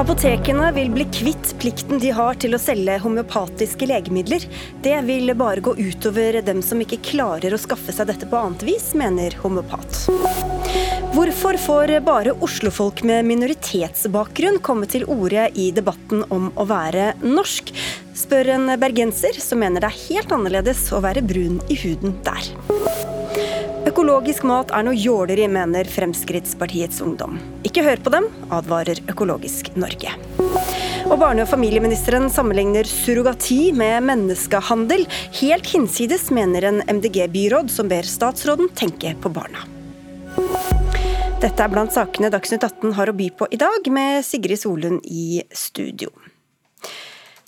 Apotekene vil bli kvitt plikten de har til å selge homeopatiske legemidler. Det vil bare gå utover dem som ikke klarer å skaffe seg dette på annet vis, mener homeopat. Hvorfor får bare oslofolk med minoritetsbakgrunn komme til orde i debatten om å være norsk, spør en bergenser som mener det er helt annerledes å være brun i huden der. Økologisk mat er noe jåleri, mener Fremskrittspartiets Ungdom. Ikke hør på dem, advarer Økologisk Norge. Og barne- og familieministeren sammenligner surrogati med menneskehandel. Helt hinsides, mener en MDG-byråd som ber statsråden tenke på barna. Dette er blant sakene Dagsnytt 18 har å by på i dag, med Sigrid Solund i studio.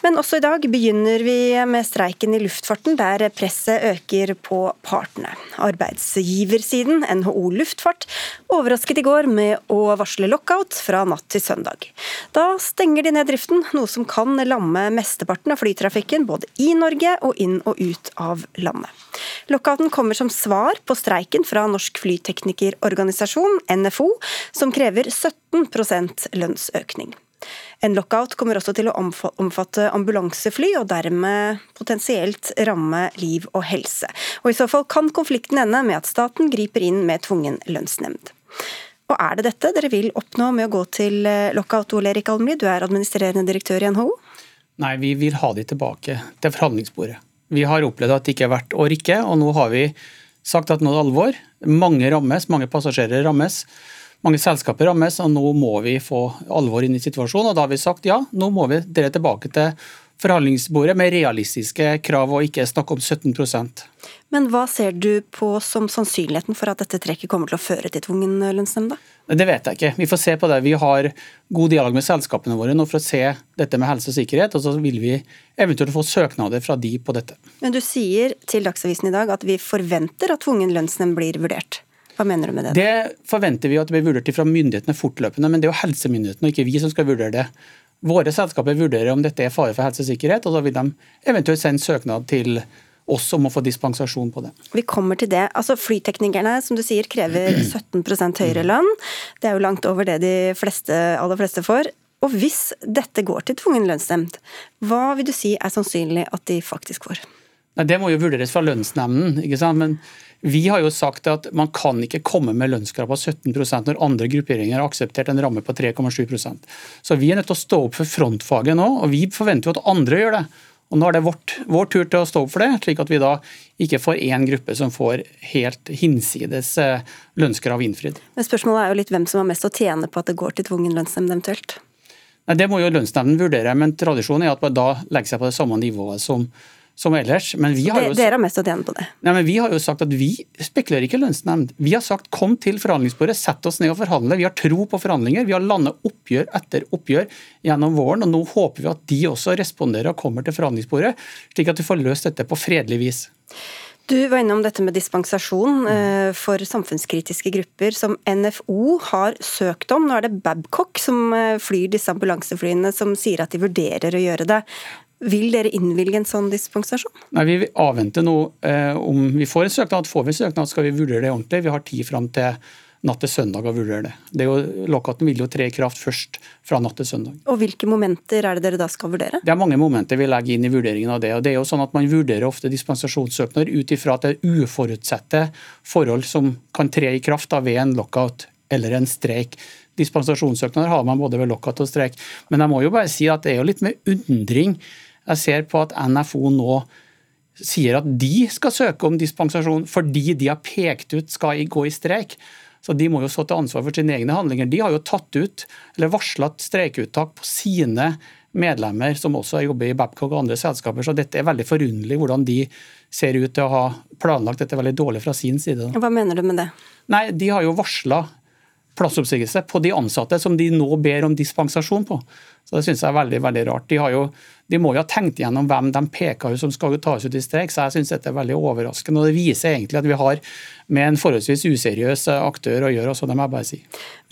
Men også i dag begynner vi med streiken i luftfarten, der presset øker på partene. Arbeidsgiversiden, NHO Luftfart, overrasket i går med å varsle lockout fra natt til søndag. Da stenger de ned driften, noe som kan lamme mesteparten av flytrafikken både i Norge og inn og ut av landet. Lockouten kommer som svar på streiken fra Norsk flyteknikerorganisasjon, NFO, som krever 17% lønnsøkning. En lockout kommer også til å omfatte ambulansefly, og dermed potensielt ramme liv og helse. Og I så fall kan konflikten ende med at staten griper inn med tvungen lønnsnemnd. Og Er det dette dere vil oppnå med å gå til eh, lockout, Ole Erik Almli? Du er administrerende direktør i NHO. Nei, vi vil ha de tilbake til forhandlingsbordet. Vi har opplevd at det ikke har vært å rikke, og nå har vi sagt at nå er det alvor. Mange rammes, mange passasjerer rammes. Mange selskaper rammes, og nå må vi få alvor inn i situasjonen. og Da har vi sagt ja, nå må vi dere tilbake til forhandlingsbordet med realistiske krav, og ikke snakke om 17% Men hva ser du på som sannsynligheten for at dette trekket kommer til å føre til tvungen lønnsnemnd? Det vet jeg ikke. Vi får se på det. Vi har god dialog med selskapene våre nå for å se dette med helse og sikkerhet, og så vil vi eventuelt få søknader fra de på dette. Men du sier til Dagsavisen i dag at vi forventer at tvungen lønnsnemnd blir vurdert? Hva mener du med det? Det forventer vi at det blir vurdert fra myndighetene fortløpende, men det er jo helsemyndighetene og ikke vi som skal vurdere det. Våre selskaper vurderer om dette er fare for helsesikkerhet, og da vil de eventuelt sende søknad til oss om å få dispensasjon på det. Vi kommer til det. Altså Flyteknikerne som du sier, krever 17 høyere lønn. Det er jo langt over det de fleste, aller fleste får. Og hvis dette går til tvungen lønnsnemnd, hva vil du si er sannsynlig at de faktisk får? Nei, Det må jo vurderes fra lønnsnemnden. ikke sant? Men vi har jo sagt at man kan ikke komme med lønnskrav på 17% når andre grupperinger har akseptert en ramme på 3,7% Så vi er nødt til å stå opp for frontfaget nå, og vi forventer jo at andre gjør det. Og Nå er det vårt, vår tur til å stå opp for det, slik at vi da ikke får én gruppe som får helt hinsides eh, lønnskrav innfridd. Men Spørsmålet er jo litt hvem som har mest å tjene på at det går til tvungen lønnsnemnd eventuelt? Nei, Det må jo lønnsnemnden vurdere, men tradisjonen er at man da legger seg på det samme nivået som som ellers. Men vi har jo, Dere har mest å tjene på det? Nei, men Vi har jo sagt at vi spekulerer ikke lønnsnemnd. Vi har sagt kom til forhandlingsbordet, sett oss ned og forhandle. Vi har tro på forhandlinger. Vi har landet oppgjør etter oppgjør gjennom våren. og Nå håper vi at de også responderer og kommer til forhandlingsbordet, slik at vi får løst dette på fredelig vis. Du var innom dette med dispensasjon eh, for samfunnskritiske grupper som NFO har søkt om. Nå er det Babcock som eh, flyr disse ambulanseflyene som sier at de vurderer å gjøre det. Vil dere innvilge en sånn dispensasjon? Nei, Vi avventer nå eh, om vi får en søknad. Får vi en søknad, skal vi vurdere det ordentlig. Vi har tid fram til natt til søndag å vurdere det. det jo, Lockouten vil jo tre i kraft først fra natt til søndag. Og Hvilke momenter er det dere da skal vurdere? Det er mange momenter vi legger inn i vurderingen av det. og det er jo sånn at Man vurderer ofte dispensasjonssøknader ut ifra at det er uforutsette forhold som kan tre i kraft da ved en lockout eller en streik. Dispensasjonssøknader har man både ved lockout og streik. Men jeg må jo bare si at det er jo litt med undring jeg ser på at NFO nå sier at de skal søke om dispensasjon fordi de har pekt ut skal gå i streik. Så De må jo stå til ansvar for sine egne handlinger. De har jo tatt ut, eller varsla streikeuttak på sine medlemmer, som også jobber i Babcock og andre selskaper. Så dette er veldig forunderlig hvordan de ser ut til å ha planlagt dette veldig dårlig fra sin side. Hva mener du med det? Nei, De har jo varsla plassoppsigelse på de ansatte som de nå ber om dispensasjon på. Så Det synes jeg er veldig veldig rart. De, jo, de, må jo ha tenkt gjennom hvem de peker ut som skal tas ut i streik, så jeg synes dette er veldig overraskende. og Det viser egentlig at vi har med en forholdsvis useriøs aktør å gjøre, også, det må jeg bare si.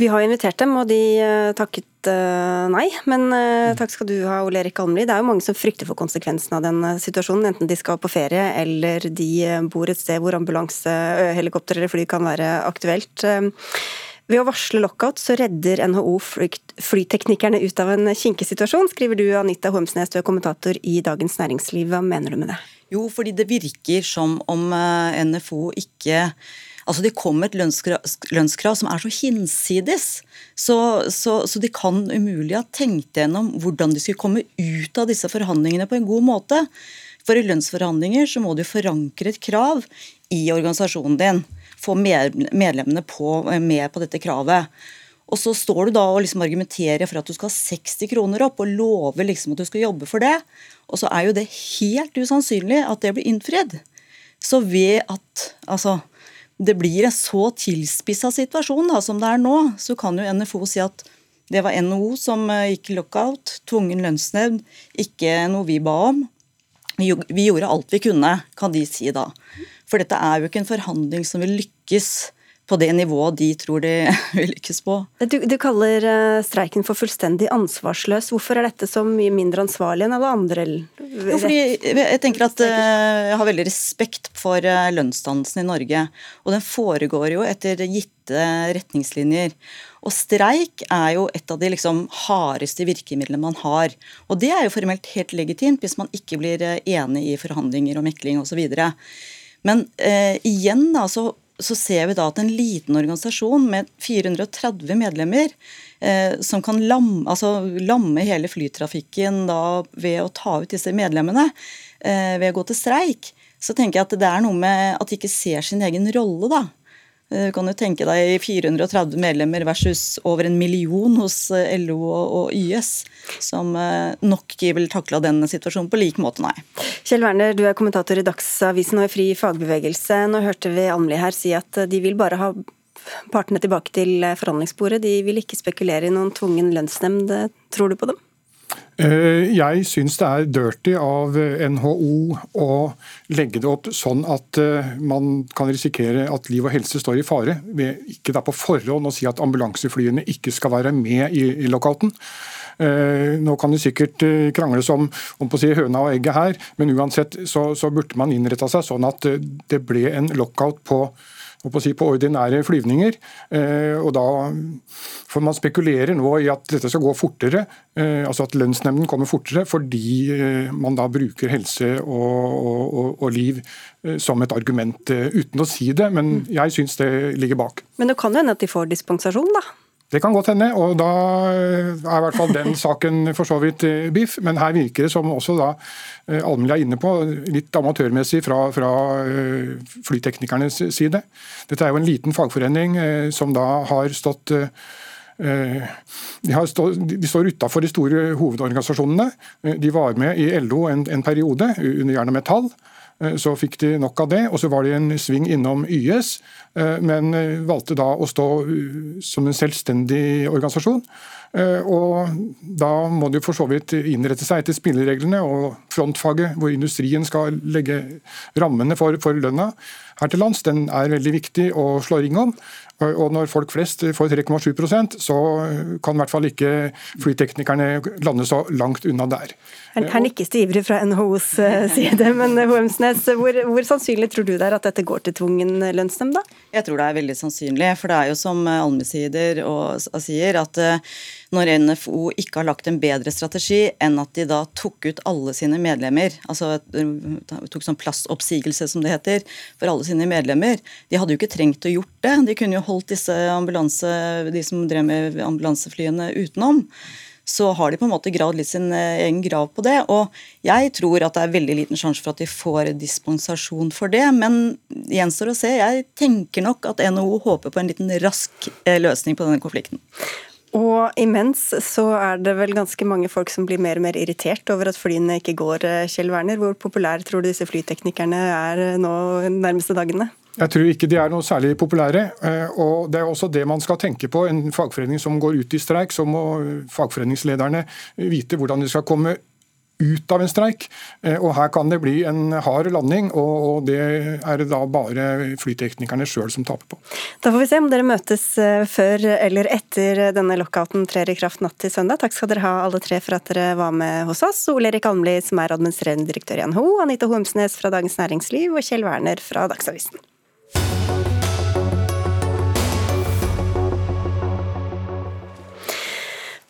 Vi har invitert dem, og de eh, takket eh, nei. Men eh, takk skal du ha, Ole Erik Almli. Det er jo mange som frykter for konsekvensen av den situasjonen, enten de skal på ferie eller de bor et sted hvor ambulanse, helikopter eller fly kan være aktuelt. Ved å varsle lockout så redder NHO flyteknikerne ut av en kinkig situasjon, skriver du Anita Homsnes, du er kommentator i Dagens Næringsliv. Hva mener du med det? Jo, fordi det virker som om eh, NFO ikke Altså Det kommer et lønnskrav, lønnskrav, som er så hinsides, så, så, så, de kan umulig ha tenkt gjennom hvordan de skulle komme ut av disse forhandlingene på en god måte. For i lønnsforhandlinger så må du forankre et krav i organisasjonen din få medlemmene på, eh, med på dette kravet. Og så står du da og liksom argumenterer for at du skal ha 60 kroner opp, og lover liksom at du skal jobbe for det. Og så er jo det helt usannsynlig at det blir innfridd. Så ved at altså, det blir en så tilspissa situasjon da, som det er nå, så kan jo NFO si at det var NHO som eh, gikk lockout, tvungen lønnsnevnd, ikke noe vi ba om. Vi gjorde alt vi kunne, kan de si da. For dette er jo ikke en forhandling som vil lykkes på det nivået de tror de vil lykkes på. Du, du, kaller eh, streiken for fullstendig ansvarsløs. Hvorfor er dette så mye mindre ansvarlig enn alle andre? Jo, fordi jeg tenker at eh, jeg har veldig respekt for eh, lønnsdannelsen i Norge. Og den foregår jo etter gitte retningslinjer. Og streik er jo et av de liksom hardeste virkemidlene man har. Og det er jo formelt helt legitimt hvis man ikke blir enig i forhandlinger og mekling osv. Men eh, igjen da, så, så, ser vi da at en liten organisasjon med 430 medlemmer eh, som kan lamme, altså, lamme hele flytrafikken da, ved å ta ut disse medlemmene eh, ved å gå til streik, så tenker jeg at det er noe med at de ikke ser sin egen rolle. da. Eh, du kan jo tenke deg 430 medlemmer versus over en million hos eh, LO og YS, som eh, nok ikke vil takle den situasjonen på lik måte, nei. Kjell Werner, du er kommentator i Dagsavisen og i Fri fagbevegelse. Nå hørte vi Almli her si at de vil bare ha partene tilbake til forhandlingsbordet. De vil ikke spekulere i noen tvungen lønnsnemnd. Tror du på dem? Eh, jeg syns det er dirty av NHO å legge det opp sånn at eh, man kan risikere at liv og helse står i fare, ved ikke da på forhånd å si at ambulanseflyene ikke skal være med i, lockouten. Eh, nå kan det sikkert krangles om, om si høna og egget her, men uansett så, så burde man innretta seg sånn at det ble en lockout på på, si, på ordinære flyvninger. Eh, og da For man spekulerer nå i at dette skal gå fortere, eh, altså at lønnsnemnden kommer fortere fordi eh, man da bruker helse og, og, og liv som et argument, uten å si det. Men mm. jeg syns det ligger bak. Men det kan hende at de får dispensasjon, da? Det kan godt hende, og da er i hvert fall den saken for så vidt eh, biff. Men her virker det som også da eh, Almli er inne på, litt amatørmessig fra, fra eh, flyteknikernes side. Dette er jo en liten fagforening som da har stått de, stå, de, står utafor de store hovedorganisasjonene. De var med i LO en, en periode, under Jern og Metall. Eh, så fikk de nok av det, og så var det en sving innom YS, eh, men eh, valgte da å stå som en selvstendig organisasjon. Og Da må de for så vidt innrette seg etter spillereglene og frontfaget, hvor industrien skal legge rammene for, for lønna her til lands. Den er veldig viktig å slå ring om. Og når folk flest får 3,7% så kan i hvert fall ikke flyteknikerne lande så langt unna der. Her nikkes det ivrig fra NHOs eh, side, men eh, Hoemsnes, hvor, hvor, sannsynlig tror du det er at dette går til tvungen lønnsnemnd, da? Jeg tror det er veldig sannsynlig, for det er jo som Alme sier, at eh, når NFO ikke har lagt en bedre strategi enn at de da tok ut alle sine medlemmer, altså tok sånn plassoppsigelse som det heter, for alle sine medlemmer, de hadde jo ikke trengt å gjort det. De kunne jo holdt disse ambulanse, de som drev med ambulanseflyene utenom så har de på en måte gravd litt sin eh, egen grav på det. Og jeg tror at det er veldig liten sjanse for at de får dispensasjon for det. Men gjenstår å se. Jeg tenker nok at NHO håper på en liten rask eh, løsning på denne konflikten. Og imens så er det vel ganske mange folk som blir mer og mer irritert over at flyene ikke går, eh, Kjell Werner. Hvor populære tror du disse flyteknikerne er nå de nærmeste dagene? Jeg tror ikke de er noe særlig populære. Eh, og Det er også det man skal tenke på. En fagforening som går ut i streik, så må fagforeningslederne vite hvordan de skal komme ut av en streik. Eh, og Her kan det bli en hard landing, og det er det da bare flyteknikerne sjøl som taper på. Da får vi se om dere møtes eh, før eller etter denne lockouten trer i kraft natt til søndag. Takk skal dere ha alle tre for at dere var med hos oss. Ole Erik Almli som er administrerende direktør i NHO, Anita Homsnes fra Dagens Næringsliv og Kjell Werner fra Dagsavisen.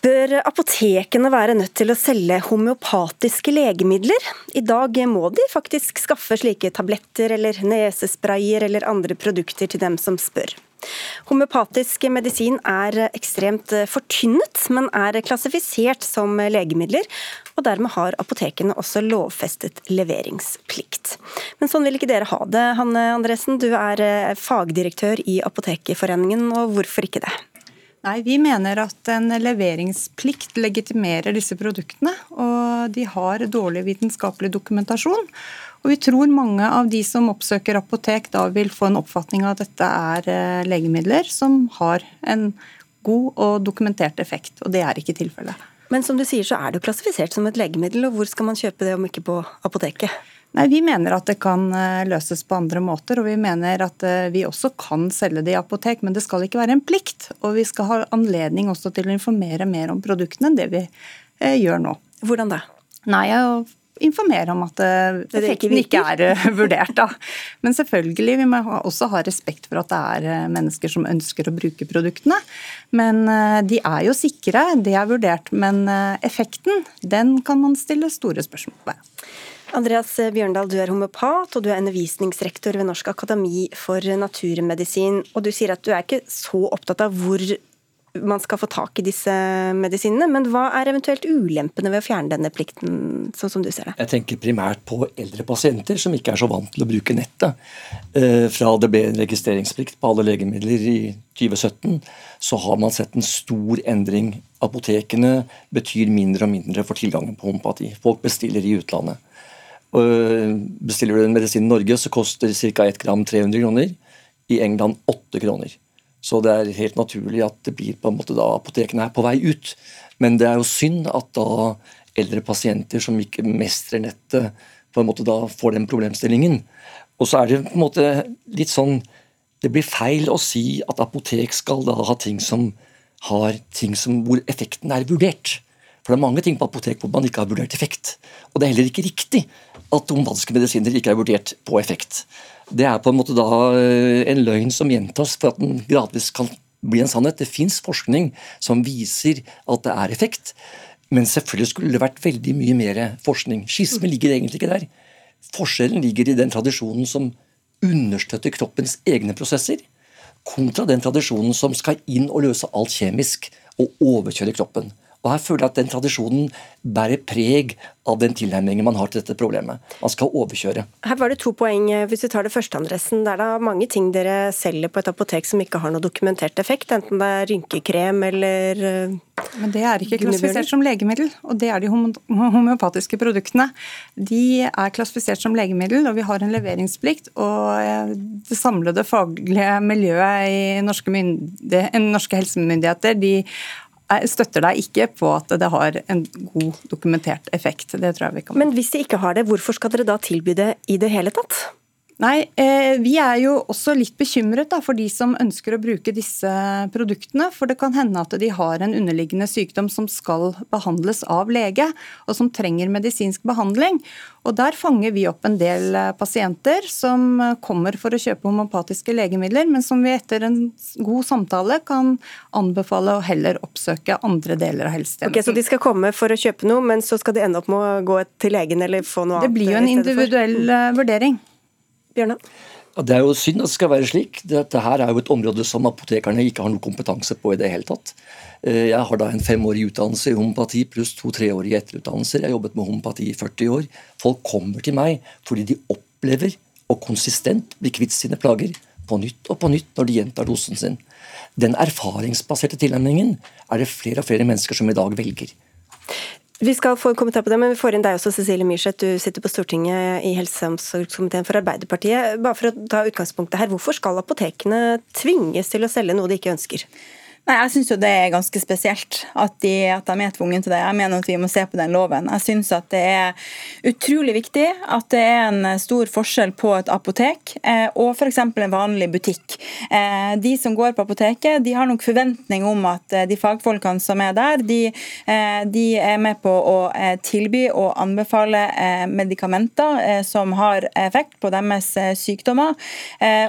Bør apotekene være nødt til å selge homeopatiske legemidler? I dag må de faktisk skaffe slike tabletter eller nesesprayer eller andre produkter til dem som spør. Homeopatisk medisin er ekstremt fortynnet, men er klassifisert som legemidler. Og dermed har apotekene også lovfestet leveringsplikt. Men sånn vil ikke dere ha det, Hanne Andresen. Du er fagdirektør i Apotekerforeningen, og hvorfor ikke det? Nei, Vi mener at en leveringsplikt legitimerer disse produktene. Og de har dårlig vitenskapelig dokumentasjon. Og vi tror mange av de som oppsøker apotek da vil få en oppfatning av at dette er eh, legemidler som har en god og dokumentert effekt. Og det er ikke tilfellet. Men som du sier så er det jo klassifisert som et legemiddel, og hvor skal man kjøpe det om ikke på apoteket? Nei, Vi mener at det kan eh, løses på andre måter, og vi mener at eh, vi også kan selge det i apotek, men det skal ikke være en plikt. Og vi skal ha anledning også til å informere mer om produktene enn det vi eh, gjør nå. Hvordan da? Nei, å informere om at effekten ikke, ikke er vurdert. da. Men selvfølgelig, vi må også ha respekt for at det er mennesker som ønsker å bruke produktene. Men de er jo sikre, det er vurdert. Men effekten, den kan man stille store spørsmål ved. Andreas Bjørndal, du er homopat og du er undervisningsrektor ved Norsk akademi for naturmedisin. Og du sier at du er ikke så opptatt av hvor man skal få tak i disse medisinene, men hva er eventuelt ulempene ved å fjerne denne plikten, sånn som du ser det? Jeg tenker primært på eldre pasienter som ikke er så vant til å bruke nettet. Eh, fra det ble en registreringsplikt på alle legemidler i 2017, så har man sett en stor endring. Apotekene betyr mindre og mindre for tilgangen på homopati. Folk bestiller i utlandet. Bestiller du en medisin i Norge, så koster ca. 1 gram 300 kroner. I England 8 kroner. Så det er helt naturlig at det blir på en måte da apotekene er på vei ut. Men det er jo synd at da eldre pasienter som ikke mestrer nettet, på en måte da får den problemstillingen. Og så er det på en måte litt sånn Det blir feil å si at apotek skal da ha ting som har ting som, hvor effekten er vurdert. For det er mange ting på apotek hvor man ikke har vurdert effekt. Og det er heller ikke riktig at homopatiske medisiner ikke er vurdert på effekt. Det er på en måte da eh, en løgn som gjentas for at den gradvis kan bli en sannhet. Det fins forskning som viser at det er effekt. Men selvfølgelig skulle det vært veldig mye mer forskning. Skisme ligger egentlig ikke der. Forskjellen ligger i den tradisjonen som understøtter kroppens egne prosesser, kontra den tradisjonen som skal inn og løse alt kjemisk og overkjøre kroppen. Og her føler jeg at den tradisjonen bærer preg av den tilnærmingen man har til dette problemet. Man skal overkjøre. Her var det to poeng. Hvis vi tar det første, Andressen. Det er da mange ting dere selger på et apotek som ikke har noe dokumentert effekt, enten det er rynkekrem eller eh, men det er ikke klassifisert som legemiddel, og det er de homeopatiske produktene. De er klassifisert som legemiddel, og vi har en leveringsplikt. Og eh, det samlede faglige miljøet i norske, norske helsemyndigheter de støtter deg ikke på at det har en god dokumentert effekt. Det tror jeg vi kan. Men hvis de ikke har det, hvorfor skal dere da tilby det i det hele tatt? Nei, eh, Vi er jo også litt bekymret da, for de som ønsker å bruke disse produktene. For det kan hende at de har en underliggende sykdom som skal behandles av lege, og som trenger medisinsk behandling. Og Der fanger vi opp en del eh, pasienter som kommer for å kjøpe homopatiske legemidler, men som vi etter en god samtale kan anbefale å heller oppsøke andre deler av helsetjenesten. Okay, så de skal komme for å kjøpe noe, men så skal de ende opp med å gå til legen eller få noe annet? Det blir jo en individuell eh, vurdering. Bjørnar? Ja, det er jo synd at det skal være slik. Dette her er jo et område som apotekerne ikke har noe kompetanse på i det hele tatt. Eh, jeg har da en femårig utdannelse i homopati pluss to treårige etterutdannelser. Jeg har jobbet med homopati i 40 år. Folk kommer til meg fordi de opplever og konsistent blir kvitt sine plager på nytt og på nytt når de gjentar dosen sin. Den erfaringsbaserte tilnærmingen er det flere og flere mennesker som i dag velger. Vi skal få en kommentar på det, men vi får inn deg også, Cecilie Myrseth. Du sitter på Stortinget i helse- og omsorgskomiteen for Arbeiderpartiet. Bare for å ta utgangspunktet her, Hvorfor skal apotekene tvinges til å selge noe de ikke ønsker? Nei, Jeg syns det er ganske spesielt at de, at de er tvunget til det. Jeg mener at vi må se på den loven. Jeg syns det er utrolig viktig at det er en stor forskjell på et apotek eh, og f.eks. en vanlig butikk. Eh, de som går på apoteket, de har nok forventning om at eh, de fagfolkene som er der, de, eh, de er med på å eh, tilby og anbefale eh, medikamenter som har effekt på deres sykdommer.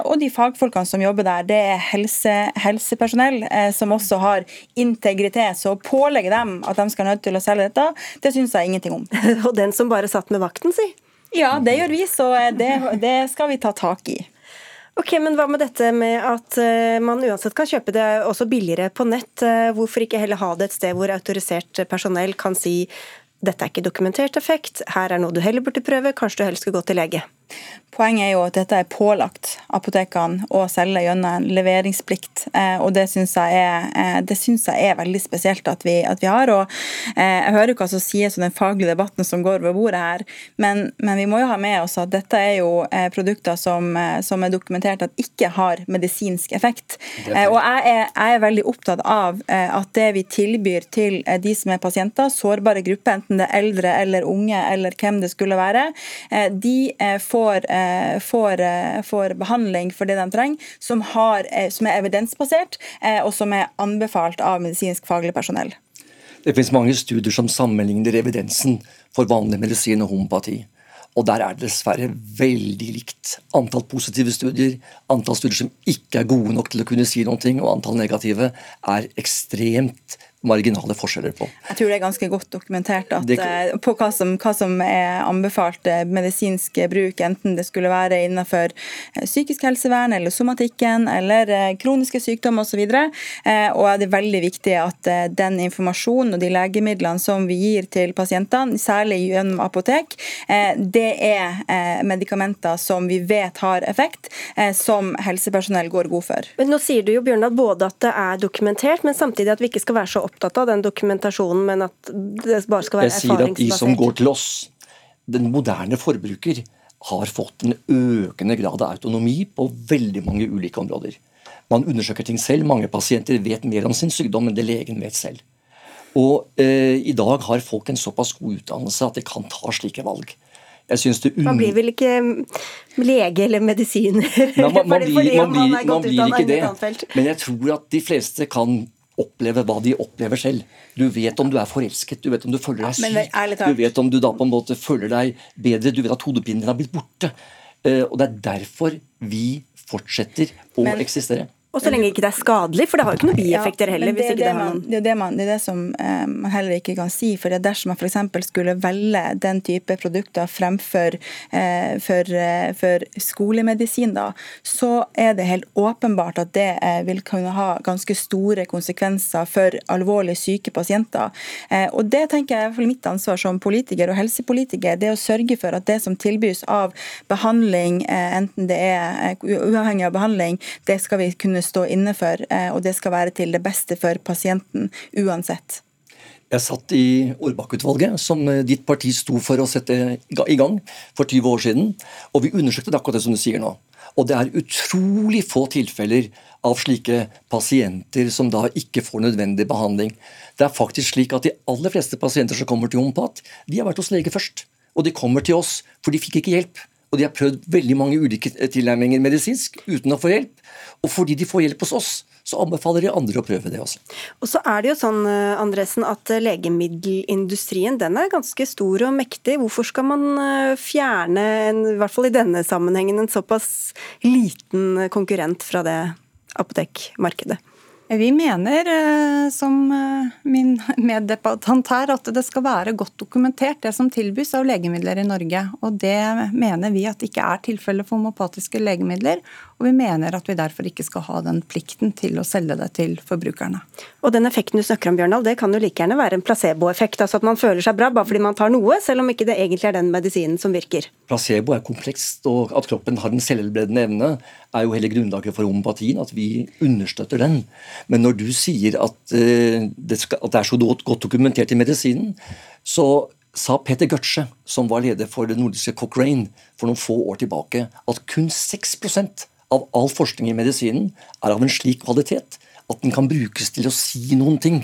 og de fagfolkene som jobber der, det er helse, helsepersonell som også har integritet. Så å pålegge dem at de skal nødt til å selge dette, det syns jeg ingenting om. Og den som bare satt med vakten, si? Ja, det gjør vi, så det, det skal vi ta tak i. Ok, men Hva med dette med at uh, man uansett kan kjøpe det også billigere på nett? Uh, hvorfor ikke heller ha det et sted hvor autorisert personell kan si dette er ikke dokumentert effekt, her er noe du heller burde prøve, kanskje du helst skulle gå til lege? Poenget er jo at dette er pålagt apotekene å selge gjennom en leveringsplikt. Eh, og Det syns jeg, eh, jeg, er veldig spesielt at vi, at vi har. og eh, Jeg hører hva som sies om den faglige debatten som går ved bordet her, men, men, vi må jo ha med oss at dette er jo produkter som, som er dokumentert at ikke har medisinsk effekt. Og jeg er, jeg er, veldig opptatt av at det vi tilbyr til de som er pasienter, sårbare grupper, enten det er eldre eller unge eller hvem det skulle være, de får får, eh, får, eh, får, behandling for det de trenger, som, har, eh, som er evidensbasert, og som er anbefalt av medisinsk faglig personell. Det finnes mange studier som sammenligner evidensen for vanlig medisin og homopati. Og der er det dessverre veldig likt. Antall positive studier, antall studier som ikke er gode nok til å kunne si noe, og antall negative er ekstremt marginale forskjeller på. Jeg tror det er ganske godt dokumentert at, det, eh, på hva som, hva som, er anbefalt eh, medisinsk bruk, enten det skulle være innenfor eh, psykisk helsevern eller somatikken eller kroniske sykdommer osv. Og, og det er veldig viktig at den informasjonen og de legemidlene som vi gir til pasientene, særlig gjennom apotek, det er medikamenter som vi vet har effekt, som helsepersonell går god for. Men Nå sier du jo Bjørn, at både at det er dokumentert, men samtidig at vi ikke skal være så opptatt av den dokumentasjonen, men at det bare skal være erfaringsbasert. Jeg sier at de som går til oss, den moderne forbruker, har fått en økende grad av autonomi på veldig mange ulike områder. Man undersøker ting selv. Mange pasienter vet mer om sin sykdom enn det legen vet selv. Og eh, I dag har folk en såpass god utdannelse at de kan ta slike valg. Man blir vel ikke lege eller medisiner? Nei, man, man, blir, man, blir, man blir ikke det. Men jeg tror at de fleste kan oppleve hva de opplever selv. Du vet om du er forelsket, du vet om du føler deg syk, du vet om du da på en måte føler deg bedre, du vet at hodepinen din har blitt borte. Eh, og det er derfor vi fortsetter å Men, eksistere. Og så lenge ikke det er skadelig, for det har jo ikke noen bieffekter heller. det, hvis ikke det, det, man, det, er det, man, det er det som eh, man heller ikke kan si. for Dersom man f.eks. skulle velge den type produkter fremfor eh, for, eh, for, skolemedisin, da, så er det helt åpenbart at det eh, vil kunne ha ganske store konsekvenser for alvorlig syke pasienter. Eh, og Det tenker jeg er mitt ansvar som politiker og helsepolitiker, det å sørge for at det som tilbys av behandling, eh, enten det er uavhengig av behandling, det skal vi kunne stå inne for, eh, og det skal være til det beste for pasienten uansett. Jeg satt i Årbakk-utvalget, som eh, ditt parti sto for å sette i gang for 20 år siden. Og vi undersøkte akkurat det som du sier nå. Og det er utrolig få tilfeller av slike pasienter som da ikke får nødvendig behandling. Det er faktisk slik at de aller fleste pasienter som kommer til Hompat, de har vært hos lege først. Og de kommer til oss, for de fikk ikke hjelp. Og de har prøvd veldig mange ulike tilnærminger medisinsk uten å få hjelp. Og fordi de får hjelp hos oss, så anbefaler de andre å prøve det også. Og så er det jo sånn eh, Andresen, at eh, legemiddelindustrien den er ganske stor og mektig. Hvorfor skal man eh, fjerne, en, i hvert fall i denne sammenhengen, en såpass liten konkurrent fra det apotekmarkedet? Vi mener, som min meddebattant her, at det skal være godt dokumentert det som tilbys av legemidler i Norge. Og det mener vi at ikke er tilfellet for homopatiske legemidler. Og vi mener at vi derfor ikke skal ha den plikten til å selge det til forbrukerne. Og den effekten du snakker om, Bjørndal, det kan jo like gjerne være en placeboeffekt. Altså at man føler seg bra bare fordi man tar noe, selv om ikke det egentlig er den medisinen som virker. Placebo er komplekst, og at kroppen har den selvhelbredende evne, er jo hele grunnlaget for homopatien, at vi understøtter den. Men når du sier at, uh, det, skal, at det, er så godt dokumentert i medisinen, så sa Peter Gutsche, som var leder for det nordiske Cochrane for noen få år tilbake, at kun 6% av all forskning i medisinen er av en slik kvalitet at den kan brukes til å si noen ting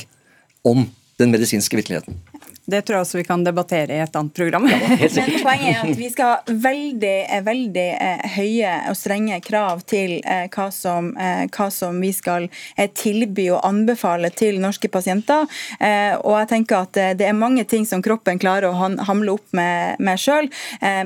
om den medisinske virkeligheten. Det tror jeg også vi kan debattere i et annet program. Men poenget er at vi skal ha veldig, veldig eh, høye og strenge krav til eh, hva som, eh, hva som vi skal tilby og anbefale til norske pasienter. Og jeg tenker at det er mange ting som kroppen klarer å hamle opp med, med sjøl,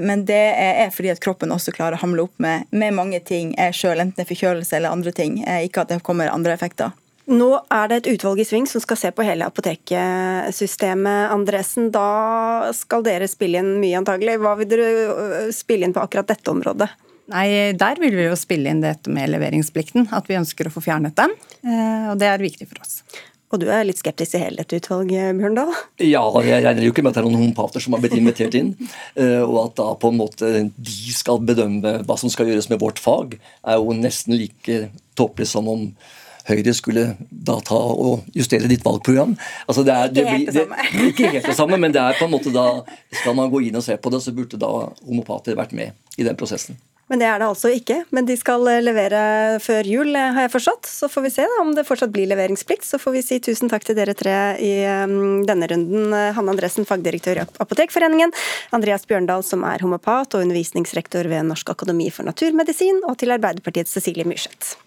men det er fordi at kroppen også klarer å hamle opp med, med mange ting sjøl, enten det er forkjølelse eller andre ting. Ikke at det kommer andre effekter. Nå er det et utvalg i sving som skal se på hele apoteksystemet. Andresen, da skal dere spille inn mye, antagelig. Hva vil dere øh, spille inn på akkurat dette området? Nei, Der vil vi jo spille inn dette med leveringsplikten, at vi ønsker å få fjernet den. Eh, og det er viktig for oss. Og du er litt skeptisk til hele dette utvalget, Bjørndal? Ja, jeg regner jo ikke med at det er noen homopater som har blitt invitert inn. Eh, og at da på en måte de skal bedømme hva som skal gjøres med vårt fag, er jo nesten like tåpelig som om Høyre skulle da ta og justere ditt valgprogram. Altså det er, det blir, det, ikke helt det samme, men det er på en måte da skal man gå inn og se på det, så burde da homopater vært med i den prosessen. Men det er det altså ikke. Men de skal eh, levere før jul, eh, har jeg forstått. Så får vi se da, om det fortsatt blir leveringsplikt. Så får vi si tusen takk til dere tre i um, denne runden. Hanne Andresen, fagdirektør i Apotekforeningen. Andreas Bjørndal, som er homopat og undervisningsrektor ved Norsk akademi for naturmedisin. Og til Arbeiderpartiets Cecilie Myrseth.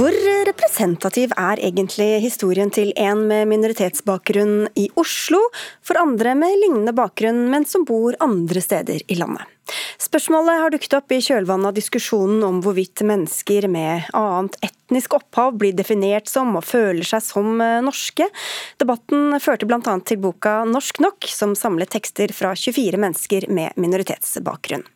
Hvor representativ er egentlig historien til en med minoritetsbakgrunn i Oslo, for andre med lignende bakgrunn, men som bor andre steder i landet? Spørsmålet har dukket opp i kjølvannet av diskusjonen om hvorvidt mennesker med annet etnisk opphav blir definert som og føler seg som eh, norske. Debatten førte bl.a. til boka Norsk nok, som samlet tekster fra 24 mennesker med minoritetsbakgrunn.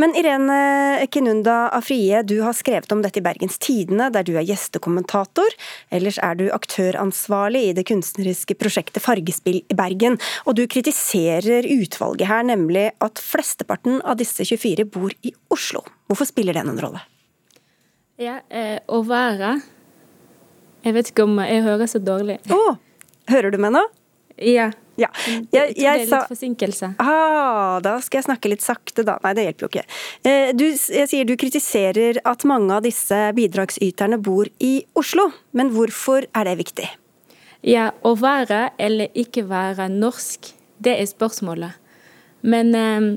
Men Irene Kinunda Afrie, du har skrevet om dette i Bergens Tidende, der du er gjestekommentator. Ellers er du aktøransvarlig i det kunstneriske prosjektet Fargespill i Bergen. Og du kritiserer utvalget her, nemlig at flesteparten av disse 24 bor i Oslo. Hvorfor spiller det noen rolle? Ja, eh, å være Jeg vet ikke om jeg hører så dårlig. Å, oh, hører du meg nå? Ja. Ja. Jeg, jeg, litt forsinkelse. Ah, da skal jeg snakke litt sakte, da. Nei, det hjelper jo ikke. Eh, du, jeg sier du kritiserer at mange av disse bidragsyterne bor i Oslo, men hvorfor er det viktig? Ja, å være eller ikke være norsk, det er spørsmålet. Men eh,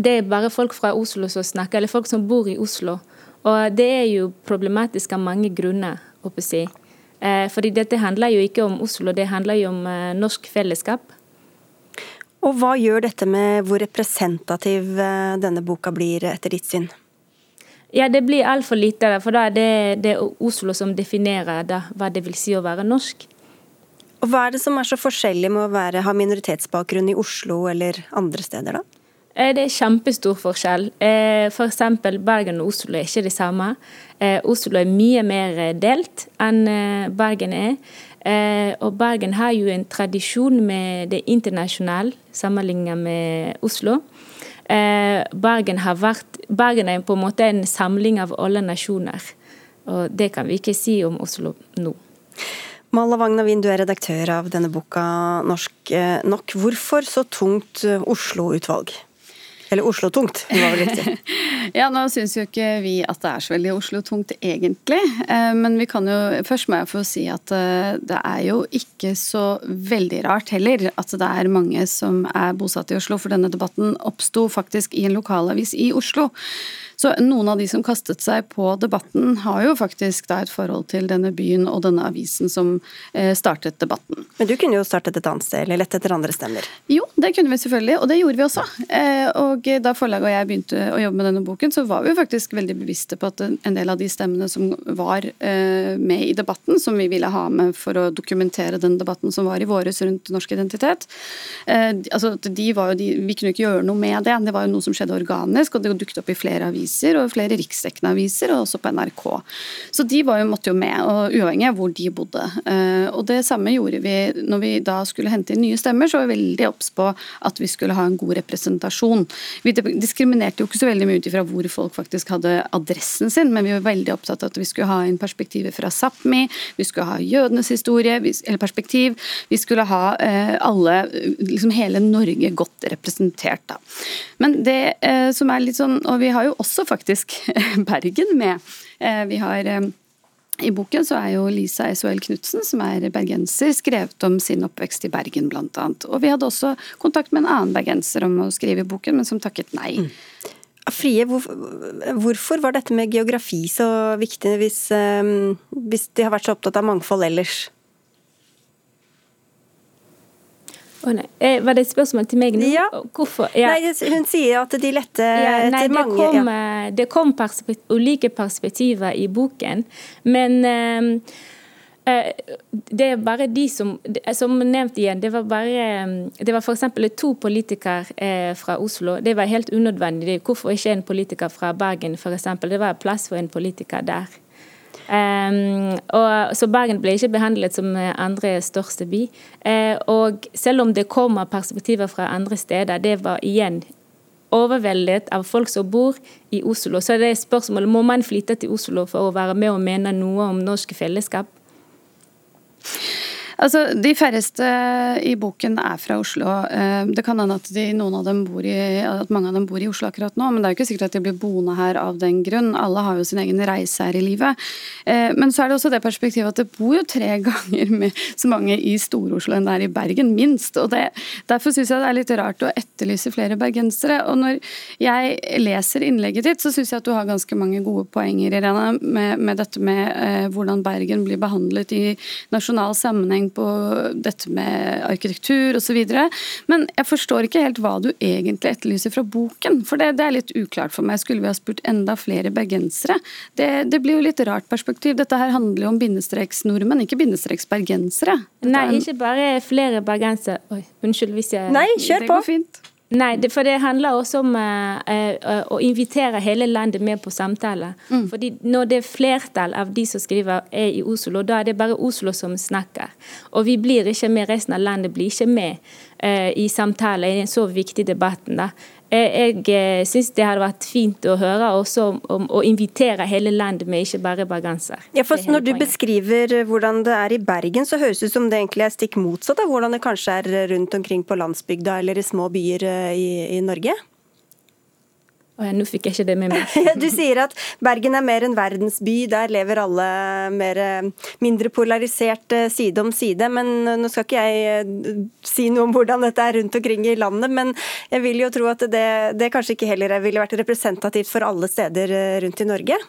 det er bare folk fra Oslo som snakker, eller folk som bor i Oslo. Og det er jo problematisk av mange grunner, håper jeg. Eh, fordi dette handler jo ikke om Oslo, det handler jo om eh, norsk fellesskap. Og Hva gjør dette med hvor representativ eh, denne boka blir, etter ditt syn? Ja, Det blir altfor lite, for da er det, det er Oslo som definerer da, hva det vil si å være norsk. Og Hva er det som er så forskjellig med å være, ha minoritetsbakgrunn i Oslo eller andre steder, da? Eh, det er kjempestor forskjell. F.eks. For Bergen og Oslo er ikke det samme. Eh, Oslo er mye mer delt enn Bergen er. Og Bergen har jo en tradisjon med det internasjonale sammenlignet med Oslo. Bergen, vært, Bergen er på en måte en samling av alle nasjoner. Og det kan vi ikke si om Oslo nå. Malla Wagnavin, du er redaktør av denne boka Norsk nok. Hvorfor så tungt Oslo-utvalg? Eller Oslo-tungt, det var vel riktig. ja, nå syns jo ikke vi at det er så veldig Oslo-tungt egentlig. Eh, men vi kan jo, først må jeg få si at eh, det er jo ikke så veldig rart heller at det er mange som er bosatt i Oslo, for denne debatten oppsto faktisk i en lokalavis i Oslo. Så noen av de som kastet seg på debatten, har jo faktisk da et forhold til denne byen og denne avisen som eh, startet debatten. Men du kunne jo startet et annet sted, eller lett etter andre stemmer? Jo, det kunne vi selvfølgelig, og det gjorde vi også. Eh, og da forlaget og jeg begynte å jobbe med denne boken, så var vi jo faktisk veldig bevisste på at en del av de stemmene som var eh, med i debatten, som vi ville ha med for å dokumentere den debatten som var i våres rundt norsk identitet, altså de var jo de, Vi kunne ikke gjøre noe med det. Det var jo noe som skjedde organisk, og det dukket opp i flere aviser aviser, og flere riksdekkende aviser, og også på NRK. Så de var jo, måtte jo med, og uavhengig av hvor de bodde. Og Det samme gjorde vi når vi da skulle hente inn nye stemmer, så var vi veldig obs på at vi skulle ha en god representasjon. Vi diskriminerte jo ikke så veldig mye ut ifra hvor folk faktisk hadde adressen sin, men vi var veldig opptatt av at vi skulle ha inn perspektivet fra Sápmi, vi skulle ha jødenes historie, eller perspektiv, vi skulle ha eh, alle, liksom hele Norge godt representert. da. Men det eh, som er litt sånn, og vi har jo også faktisk Bergen med. Eh, vi har i boken så er jo Lisa S.O.L. Knutsen, som er bergenser, skrevet om sin oppvekst i Bergen bl.a. Og vi hadde også kontakt med en annen bergenser om å skrive boken, men som takket nei. Mm. Frie, hvorfor var dette med geografi så viktig hvis, hvis de har vært så opptatt av mangfold ellers? Oh, nei. var det et spørsmål til meg nå? Ja. Hvorfor? Ja. Nei, hun sier at de lette ja, nei, til mange det kom, ja. det kom perspektiv, ulike perspektiver i boken, men um, det er bare de som Som nevnt igjen, det var bare Det var f.eks. to politikere fra Oslo. Det var helt unødvendig. Hvorfor ikke en politiker fra Bergen, f.eks.? Det var plass for en politiker der. Og, så Bergen ble ikke behandlet som andre største by. Uh, og selv om det kommer perspektiver fra andre steder, det var igjen overveldet av folk som bor i Oslo. Så det er spørsmålet må man flytte til Oslo for å være med og mene noe om norsk fellesskap. Altså, De færreste i boken er fra Oslo. Eh, det kan hende at, de, i, at, mange av dem bor i Oslo akkurat nå, men det er jo ikke sikkert at de blir boende her av den grunn. Alle har jo sin egen reise her i livet. Eh, men så er det også det perspektivet at det bor jo tre ganger med så mange i Stor-Oslo enn det er i Bergen, minst. og det, Derfor syns jeg det er litt rart å etterlyse flere bergensere. Og når jeg leser innlegget ditt, så syns jeg at du har ganske mange gode poenger Irene, med, med dette med eh, hvordan Bergen blir behandlet i nasjonal sammenheng på dette med arkitektur osv. Men jeg forstår ikke helt hva du egentlig etterlyser fra boken. For det, det er litt uklart for meg. Skulle vi ha spurt enda flere bergensere? Det, det blir jo litt rart perspektiv. Dette her handler jo om bindestreksnordmenn, ikke bindestreksbergensere. Nei, ikke bare flere bergensere. Oi, unnskyld hvis jeg Nei, kjør på. Det går fint. Nei, det, for det handler også om uh, uh, å invitere hele landet med på samtale. Mm. Fordi når det er flertall av de som skriver er i Oslo, da er det bare Oslo som snakker. Og vi blir ikke med, resten av landet blir ikke med uh, i samtaler i en så viktig debatt. da. Jeg, jeg syns det hadde vært fint å høre også om, å invitere hele landet med, ikke bare bergenser. Ja, for Når du beskriver hvordan det er i Bergen, så høres det ut som det egentlig er stikk motsatt av hvordan det kanskje er rundt omkring på landsbygda eller i små byer eh, i, i Norge? Nå fikk jeg ikke det med meg. du sier at Bergen er mer en verdensby, der lever alle mer, eh, mindre polarisert eh, side om side. Men eh, nå skal ikke jeg si noe om hvordan dette er rundt omkring i landet, men jeg vil jo tro at det, det kanskje ikke heller ville vært representativt for alle steder rundt i Norge?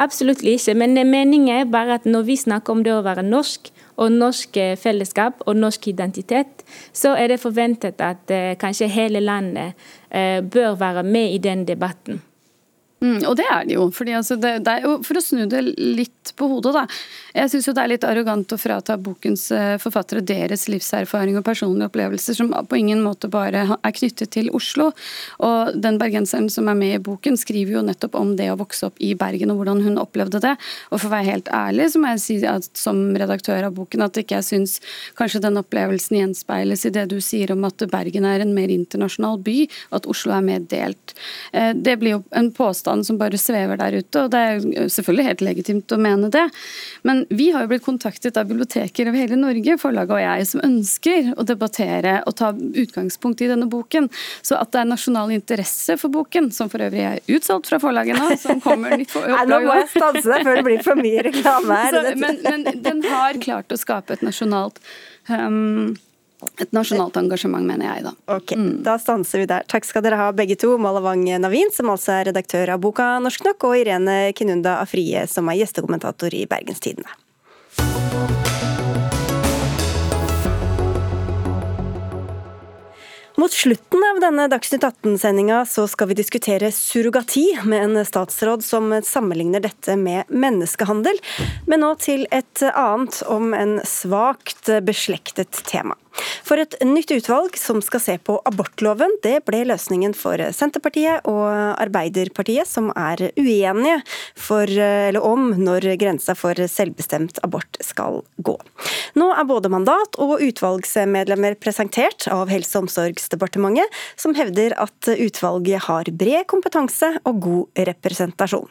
Absolutt ikke, men meningen er bare at når vi snakker om det å være norsk, og norsk fellesskap og norsk identitet, så er det forventet at eh, kanskje hele landet eh, bør være med i den debatten. Mm, og det er det jo. fordi altså det, det, er jo For å snu det litt på hodet, da. Jeg syns det er litt arrogant å frata bokens eh, forfattere deres livserfaring og personlige opplevelser, som på ingen måte bare er knyttet til Oslo. Og den bergenseren som er med i boken, skriver jo nettopp om det å vokse opp i Bergen, og hvordan hun opplevde det. Og for å være helt ærlig, så må jeg si at som redaktør av boken at ikke jeg syns kanskje den opplevelsen gjenspeiles i det du sier om at Bergen er en mer internasjonal by, og at Oslo er mer delt. Eh, det blir jo en påstand påstand som bare svever der ute, og det er selvfølgelig helt legitimt å mene det. Men vi har jo blitt kontaktet av biblioteker over hele Norge, forlaget og jeg, som ønsker å debattere og ta utgangspunkt i denne boken. Så at det er nasjonal interesse for boken, som for øvrig er utsolgt fra forlaget nå, som kommer nytt Nei, Nå må jeg stanse deg før det blir for mye reklame her. Så, men, men den har klart å skape et nasjonalt um, et nasjonalt engasjement, mener jeg, da. Ok, mm. Da stanser vi der. Takk skal dere ha begge to. Malavang Navin, som altså er redaktør av boka Norsk nok, og Irene Kinunda Afrie, som er gjestekommentator i Bergenstidene. Mot slutten av denne Dagsnytt 18-sendinga så skal vi diskutere surrogati med en statsråd som sammenligner dette med menneskehandel. Men nå til et annet, om en svakt beslektet tema. For et nytt utvalg som skal se på abortloven, det ble løsningen for Senterpartiet og Arbeiderpartiet, som er uenige for, om når grensa for selvbestemt abort skal gå. Nå er både mandat og utvalgsmedlemmer presentert av Helse- og omsorgsdepartementet, som hevder at utvalget har bred kompetanse og god representasjon.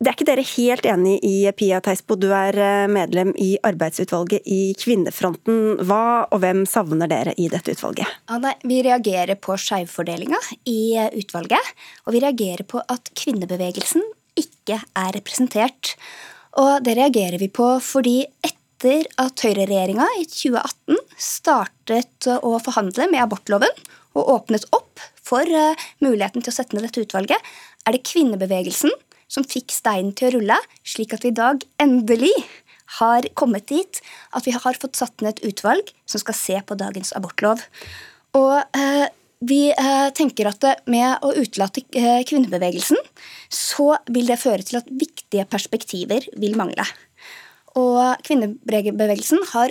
Det er ikke dere helt enig i, Pia Theisbo. Du er eh, medlem i arbeidsutvalget i Kvinnefronten. Hva og hvem savner dere i dette utvalget? Ja, nei, vi reagerer på skjevfordelinga i eh, utvalget. Og vi reagerer på at kvinnebevegelsen ikke er representert. Og det reagerer vi på fordi etter at høyreregjeringa i 2018 startet å forhandle med abortloven og åpnet opp for eh, muligheten til å sette ned dette utvalget, er det kvinnebevegelsen som fikk steinen til å rulle, slik at vi i dag endelig har kommet dit at vi har fått satt ned et utvalg som skal se på dagens abortlov. Og eh, vi eh, tenker at med å utelate eh, kvinnebevegelsen, så vil det føre til at viktige perspektiver vil mangle. Og kvinnebevegelsen har,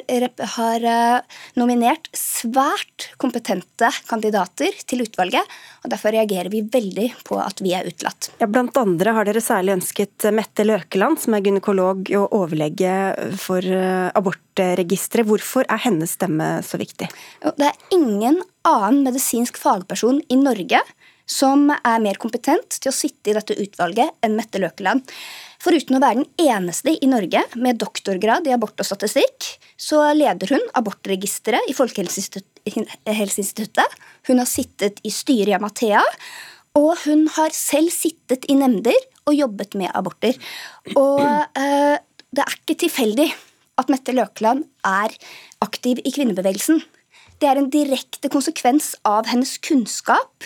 har, eh, nominert svært kompetente kandidater til utvalget. og Derfor reagerer vi veldig på at vi er utelatt. Ja, blant andre har dere særlig ønsket Mette Løkeland, som er gynekolog og overlege for eh, abortregisteret. Hvorfor er hennes stemme så viktig? Det er ingen annen medisinsk fagperson i Norge som er mer kompetent til å sitte i dette utvalget enn Mette Løkeland. Foruten å være den eneste i Norge med doktorgrad i abort og statistikk, så leder hun abortregisteret i Folkehelseinstituttet. Hun har sittet i styret i Amathea, og hun har selv sittet i nemnder og jobbet med aborter. Og eh, det er ikke tilfeldig at Mette Løkeland er aktiv i kvinnebevegelsen. Det er en direkte konsekvens av hennes kunnskap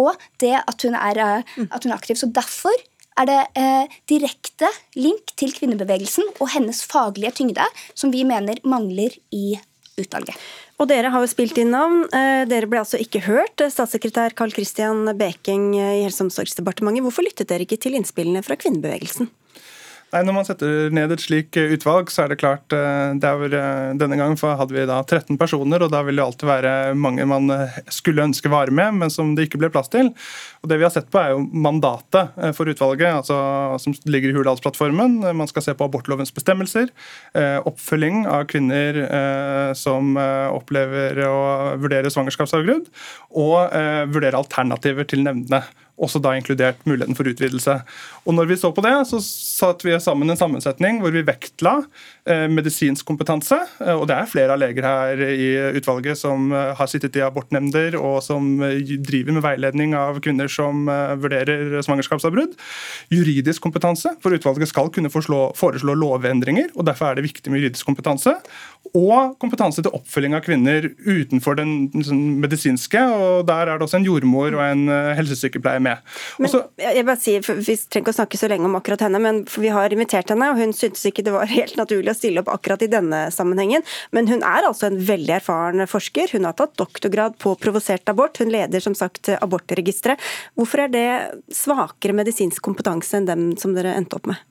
og det at hun er, eh, at hun er aktiv. Så derfor er det eh, direkte link til kvinnebevegelsen og hennes faglige tyngde som vi mener mangler i utvalget. Og dere har jo spilt inn navn. Eh, dere ble altså ikke hørt. Statssekretær Karl Christian Beking i Helse- og omsorgsdepartementet. Hvorfor lyttet dere ikke til innspillene fra kvinnebevegelsen? Nei, Når man setter ned et slik eh, utvalg, så er det klart eh, det er, eh, Denne gangen hadde vi da 13 personer, og da vil det alltid være mange man skulle ønske var med, men som det ikke ble plass til. Og Det vi har sett på, er jo mandatet for utvalget, altså, som ligger i Hurdalsplattformen. Man skal se på abortlovens bestemmelser, oppfølging av kvinner som opplever å vurdere svangerskapsavbrudd, og vurdere alternativer til nemndene også da inkludert muligheten for utvidelse. Og når vi så på det, så satte vi sammen en sammensetning hvor vi vektla eh, medisinsk kompetanse. Eh, og det er flere av leger her i utvalget som eh, har sittet i abortnemnder og som driver med veiledning av kvinner som vurderer svangerskapsavbrudd. Juridisk kompetanse, for utvalget skal kunne foreslå, foreslå lovendringer, og derfor er det viktig med juridisk kompetanse. Og kompetanse til oppfølging av kvinner utenfor den liksom, medisinske, og der er det også en jordmor og en helsesykepleier med. Også, men, jeg bare sier, Vi trenger ikke å snakke så lenge om akkurat henne, men vi har invitert henne, og hun syntes ikke det var helt naturlig å stille opp akkurat i denne sammenhengen. Men hun er altså en veldig erfaren forsker. Hun har tatt doktorgrad på provosert abort. Hun leder som sagt abortregisteret. Hvorfor er det svakere medisinsk kompetanse enn dem som dere endte opp med?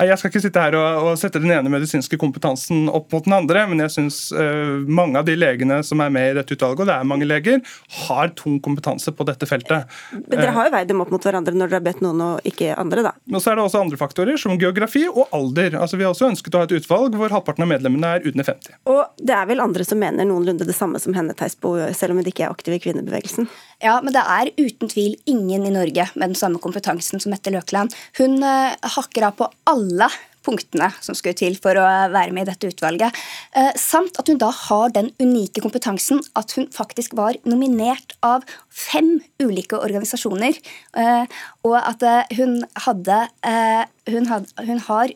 Jeg skal ikke sitte her og, og sette den ene medisinske kompetansen opp mot den andre, men jeg syns uh, mange av de legene som er med i dette utvalget, og det er mange leger, har tung kompetanse på dette feltet. Men dere har jo veid dem opp mot hverandre når dere har bedt noen og ikke andre, da. Men så er det også andre faktorer, som geografi og alder. Altså, vi har også ønsket å ha et utvalg hvor halvparten av medlemmene er under 50. Og det er vel andre som mener noenlunde det samme som henne, Theisbo, selv om hun ikke er aktiv i kvinnebevegelsen? Ja, men det er uten tvil ingen i Norge med den samme kompetansen som Mette Løkland. Hun uh, hakker av på alle punktene som skulle til for å være med i dette utvalget. Eh, samt at hun da har den unike kompetansen at hun faktisk var nominert av fem ulike organisasjoner. Eh, og at eh, hun hadde Hun, had, hun har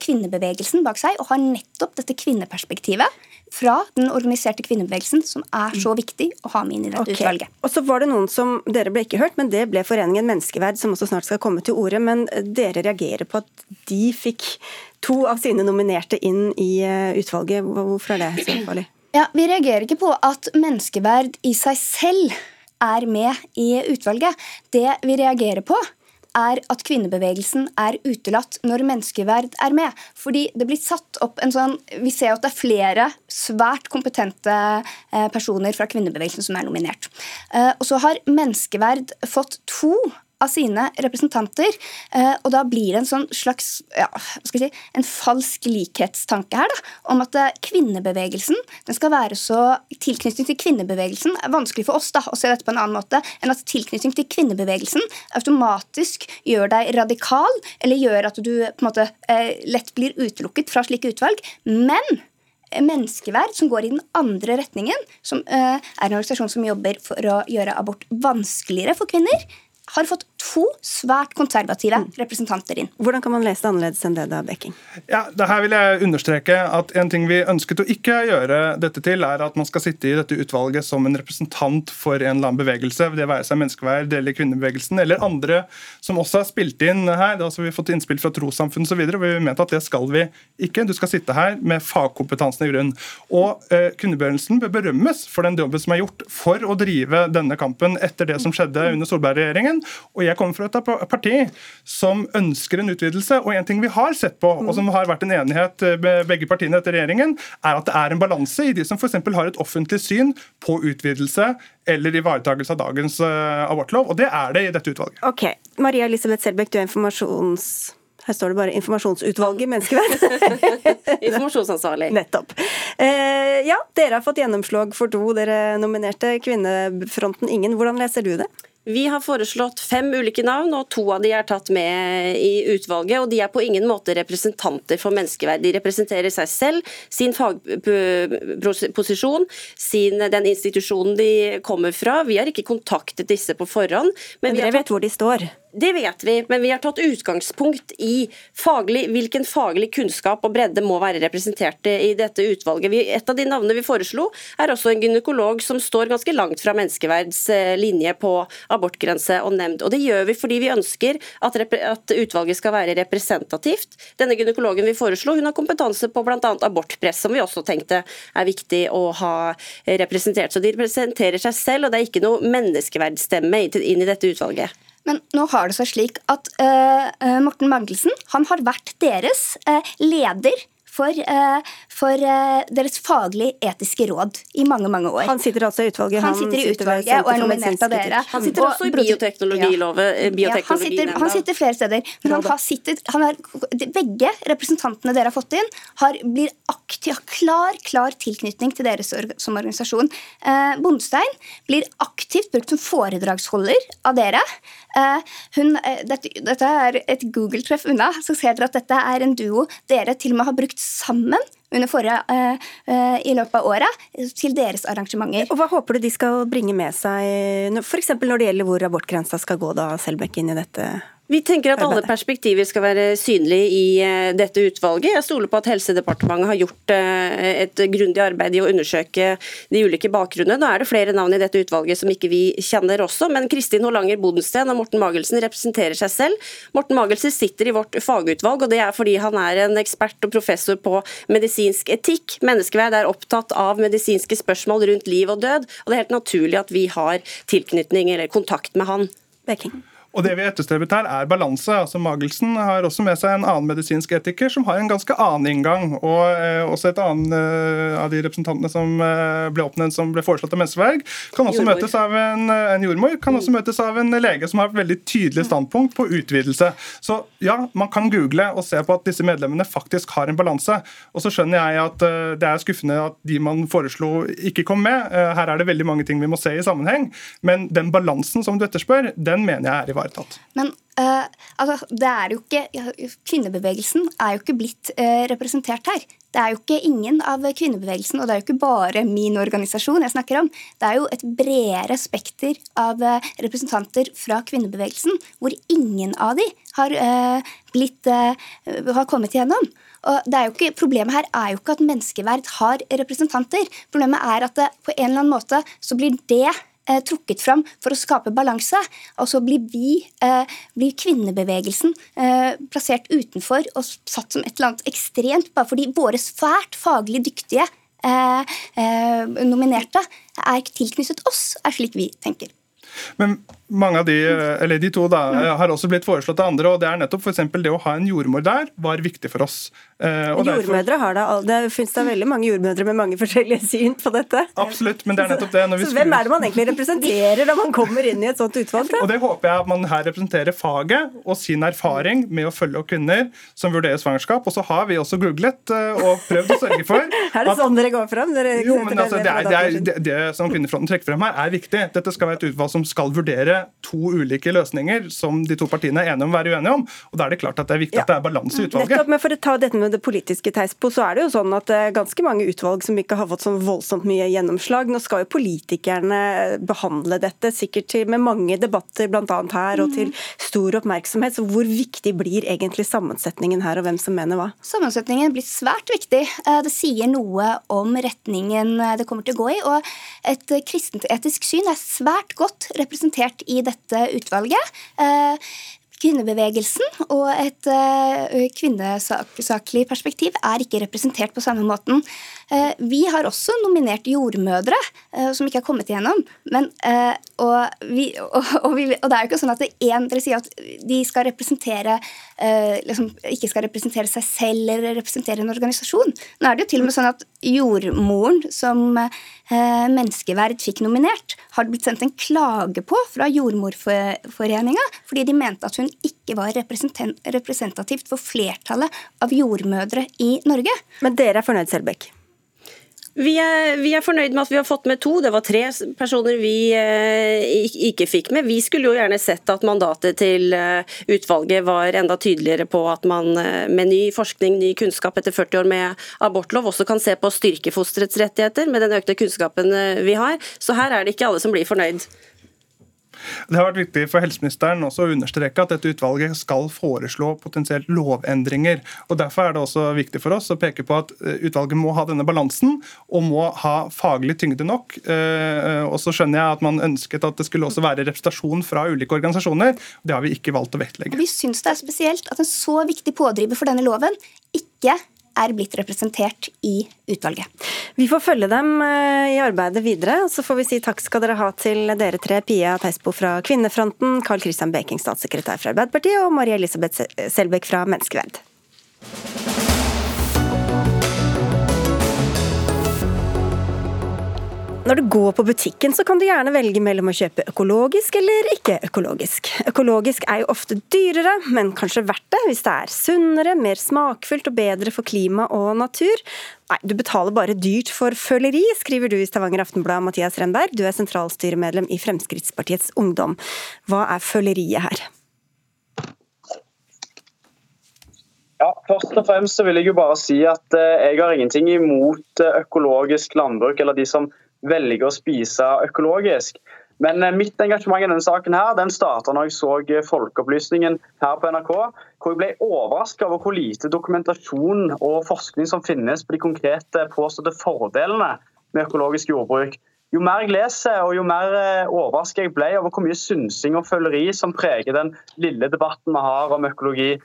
kvinnebevegelsen bak seg og har nettopp dette kvinneperspektivet fra den organiserte kvinnebevegelsen, som er så viktig å ha med inn i dette okay. utvalget. Og så var det noen som Dere ble ikke hørt, men det ble Foreningen Menneskeverd, som også snart skal komme til orde. Men dere reagerer på at de fikk to av sine nominerte inn i utvalget. Hvorfor er det så farlig? Ja, Vi reagerer ikke på at menneskeverd i seg selv er med i utvalget. Det vi reagerer på, er at kvinnebevegelsen er utelatt når menneskeverd er med. Fordi det blir satt opp en sånn Vi ser at det er flere svært kompetente eh, personer fra kvinnebevegelsen som er nominert. Eh, og så har menneskeverd fått to av sine representanter. Eh, og da blir det en sånn slags ja, si, en falsk likhetstanke her, da, om at eh, kvinnebevegelsen den skal være så Tilknytning til kvinnebevegelsen er vanskelig for oss da, å se dette på en annen måte enn at tilknytning til kvinnebevegelsen automatisk gjør deg radikal, eller gjør at du på en måte eh, lett blir utelukket fra slike utvalg. Men menneskeverd som går i den andre retningen, som er en organisasjon som jobber for å gjøre abort vanskeligere for kvinner, har fått to svært konservative mm. representanter inn. Hvordan kan man lese det annerledes enn det, da, Bekking? Ja, det her vil jeg understreke at En ting vi ønsket å ikke gjøre dette til, er at man skal sitte i dette utvalget som en representant for en eller annen bevegelse, det være seg menneskeverd eller kvinnebevegelsen, eller andre som også har spilt inn her. Da har vi fått innspill fra trossamfunn osv., og vi mente at det skal vi ikke. Du skal sitte her med fagkompetansen i grunn. Og eh, Kvinnebevegelsen bør berømmes for den jobben som er gjort for å drive denne kampen etter det som skjedde under Solberg-regjeringen. Og jeg kommer fra et parti som ønsker en utvidelse. Og en ting vi har sett på, og som har vært en enighet eh, med begge partiene etter regjeringen, er at det er en balanse i de som f.eks. har et offentlig syn på utvidelse eller ivaretakelse av dagens uh, abortlov. Og det er det i dette utvalget. Ok, Maria Elisabeth Selbekk, du er informasjons... Her står det bare 'Informasjonsutvalget menneskeverd'. Informasjonsansvarlig. Nettopp. Eh, ja, dere har fått gjennomslag for to. Dere nominerte Kvinnefronten ingen. Hvordan leser du det? Vi har foreslått fem ulike navn, og to av de er tatt med i utvalget. og De er på ingen måte representanter for menneskeverd. De representerer seg selv, sin fagposisjon, sin, den institusjonen de kommer fra. Vi har ikke kontaktet disse på forhånd. Men, men dere vet hvor de står? Det vet vi, men vi har tatt utgangspunkt i faglig, hvilken faglig kunnskap og bredde må være representert i dette utvalget. Vi, et av de navnene vi foreslo, er også en gynekolog som står ganske langt fra menneskeverds eh, linje på abortgrense og nemnd. Og Det gjør vi fordi vi ønsker at, at utvalget skal være representativt. Denne gynekologen vi foreslo, hun har kompetanse på bl.a. abortpress, som vi også tenkte er viktig å ha representert. Så de representerer seg selv, og det er ikke noe menneskeverdsstemme inn i dette utvalget. Men nå har det seg slik at uh, Morten Mangelsen han har vært deres uh, leder for, uh, for uh, deres faglig-etiske råd i mange mange år. Han sitter altså i utvalget? Han, sitter i utvalget og er nominert av dere. Han sitter også i bioteknologiloven. Ja. ja han, sitter, han, sitter, flere steder. Men han har sittet, han har, begge representantene dere har fått inn, har, blir aktiv, har klar, klar tilknytning til dere som organisasjon. Eh, Bondstein blir aktivt brukt som foredragsholder av dere. Eh, hun, eh, dette, dette, er et Google-treff unna, så ser dere at dette er en duo dere til og med har brukt sammen under forrige, uh, uh, i løpet av året til deres arrangementer. Og Hva håper du de skal bringe med seg, f.eks. når det gjelder hvor abortgrensa skal gå, da, Selbekk, inn i dette vi tenker at alle perspektiver skal være synlige i eh, dette utvalget. Jeg stoler på at Helsedepartementet har gjort eh, et grundig arbeid i å undersøke de ulike bakgrunnene. Nå er det flere navn i dette utvalget som ikke vi kjenner også, men Kristin Holanger Bodensten og Morten Magelsen representerer seg selv. Morten Magelsen sitter i vårt fagutvalg, og det er fordi han er en ekspert og professor på medisinsk etikk. Menneskeverd er opptatt av medisinske spørsmål rundt liv og død, og det er helt naturlig at vi har tilknytning eller kontakt med han. Beking. Og det vi etterstrebet her, er balanse. Altså Magelsen har også med seg en annen medisinsk etiker som har en ganske annen inngang. Og eh, også et annet eh, av de representantene som eh, ble oppnevnt som ble foreslått av Menseberg, kan også jordmor. møtes av en, en, jordmor, kan også møtes av en lege som har et veldig tydelig standpunkt på utvidelse. Så ja, man kan google og se på at disse medlemmene faktisk har en balanse. Og så skjønner jeg at eh, det er skuffende at de man foreslo, ikke kom med. Eh, her er det veldig mange ting vi må se i sammenheng, men den balansen som du etterspør, den mener jeg er ivaretatt ivaretatt. Men uh, altså, det er jo ikke, Kvinnebevegelsen er jo ikke blitt uh, representert her. Det er jo ikke ingen av kvinnebevegelsen, og det er jo ikke bare min organisasjon jeg snakker om. Det er jo et bredere spekter av uh, representanter fra kvinnebevegelsen, hvor ingen av de har, blitt, har kommet igjennom. Og ikke, Problemet her er jo ikke at menneskeverd har representanter. Problemet er at det, på en eller annen måte så blir det eh, trukket fram for å skape balanse. Og så blir vi, eh, blir kvinnebevegelsen eh, plassert utenfor og satt som et eller annet ekstremt, bare fordi våre svært faglig dyktige eh, eh, nominerte er tilknyttet oss, er slik vi tenker. Men mange av de, eller de to da, har også blitt foreslått av andre. og det er nettopp for Det å ha en jordmor der var viktig for oss. Eh, og jordmødre har det, det finnes det veldig mange jordmødre med mange forskjellige syn på dette. Absolutt, men det er nettopp det. så hvem er det man egentlig representerer når man kommer inn i et sånt utvalg? Da? Og Det håper jeg at man her representerer faget og sin erfaring med å følge opp kvinner som vurderer svangerskap. Og så har vi også googlet eh, og prøvd å sørge for Er det sånn dere går fram? Dere jo, men altså, det, er, det, er, det, det, som Kvinnefronten trekker frem her, er viktig. Dette skal være et utvalg som skal vurdere to ulike løsninger som de to partiene er enige om å være uenige om. og Da er det klart at det er viktig ja. at det er balanse i utvalget. Nettopp, men For å ta dette med det politiske Teispo, så er det jo sånn at det er ganske mange utvalg som ikke har fått sånn voldsomt mye gjennomslag. Nå skal jo politikerne behandle dette, sikkert med mange debatter bl.a. her, og til stor oppmerksomhet. Så hvor viktig blir egentlig sammensetningen her, og hvem som mener hva? Sammensetningen blir svært viktig. Eh, det sier noe om retningen det kommer til å gå i. og Et kristent etisk syn er svært godt representert i dette utvalget. Eh, kvinnebevegelsen og et uh, kvinnesaklig perspektiv er ikke representert på samme måten. Uh, vi har også nominert jordmødre, som ikke har kommet igjennom. Men, og, vi, og, og, vi, og, det er jo ikke sånn at én dere sier at de skal representere liksom, ikke skal representere seg selv eller representere en organisasjon. Nå er det jo til og med sånn at jordmoren som menneskeverd fikk nominert, har blitt sendt en klage på fra Jordmorforeninga fordi de mente at hun ikke var representativt for flertallet av jordmødre i Norge. Men dere er fornøyd, Selbekk? Vi er, vi er, fornøyd med at vi har fått med to. Det var tre personer vi eh, ikke fikk med. Vi skulle jo gjerne sett at mandatet til eh, utvalget var enda tydeligere på at man eh, med ny forskning, ny kunnskap etter 40 år med abortlov også kan se på å styrke fosterets rettigheter med den økte kunnskapen eh, vi har. Så her er det ikke alle som blir fornøyd. Det har vært viktig for helseministeren også å understreke at dette utvalget skal foreslå potensielt lovendringer. og Derfor er det også viktig for oss å peke på at eh, utvalget må ha denne balansen og må ha faglig tyngde nok. Eh, og så skjønner jeg at man ønsket at det skulle også være representasjon fra ulike organisasjoner. Det har vi ikke valgt å vektlegge. Vi syns det er spesielt at en så viktig pådriver for denne loven ikke er blitt representert i utvalget. Vi får følge dem eh, i arbeidet videre. Så får vi si takk skal dere ha til dere tre. Pia Teisbo fra Kvinnefronten, Carl Christian Beking, statssekretær fra Arbeiderpartiet, og Marie Elisabeth Selbekk fra Menneskeverd. Når du går på butikken, så kan du gjerne velge mellom å kjøpe økologisk eller ikke økologisk. Økologisk er jo ofte dyrere, men kanskje verdt det hvis det er sunnere, mer smakfullt og bedre for klima og natur. Nei, du betaler bare dyrt for føleri, skriver du i Stavanger Aftenblad, Mathias Renberg. Du er sentralstyremedlem i Fremskrittspartiets Ungdom. Hva er føleriet her? Ja, Først og fremst så vil jeg jo bare si at eh, jeg har ingenting imot eh, økologisk landbruk, eller de som velger å spise økologisk. Men eh, mitt engasjement i denne saken her, den starta når jeg så eh, Folkeopplysningen her på NRK, hvor jeg ble overraska over hvor lite dokumentasjon og forskning som finnes på de konkrete påståtte fordelene med økologisk jordbruk. Jo mer jeg leser, og jo mer eh, overraska jeg ble over hvor mye synsing og føleri som preger den lille debatten vi har om økologi.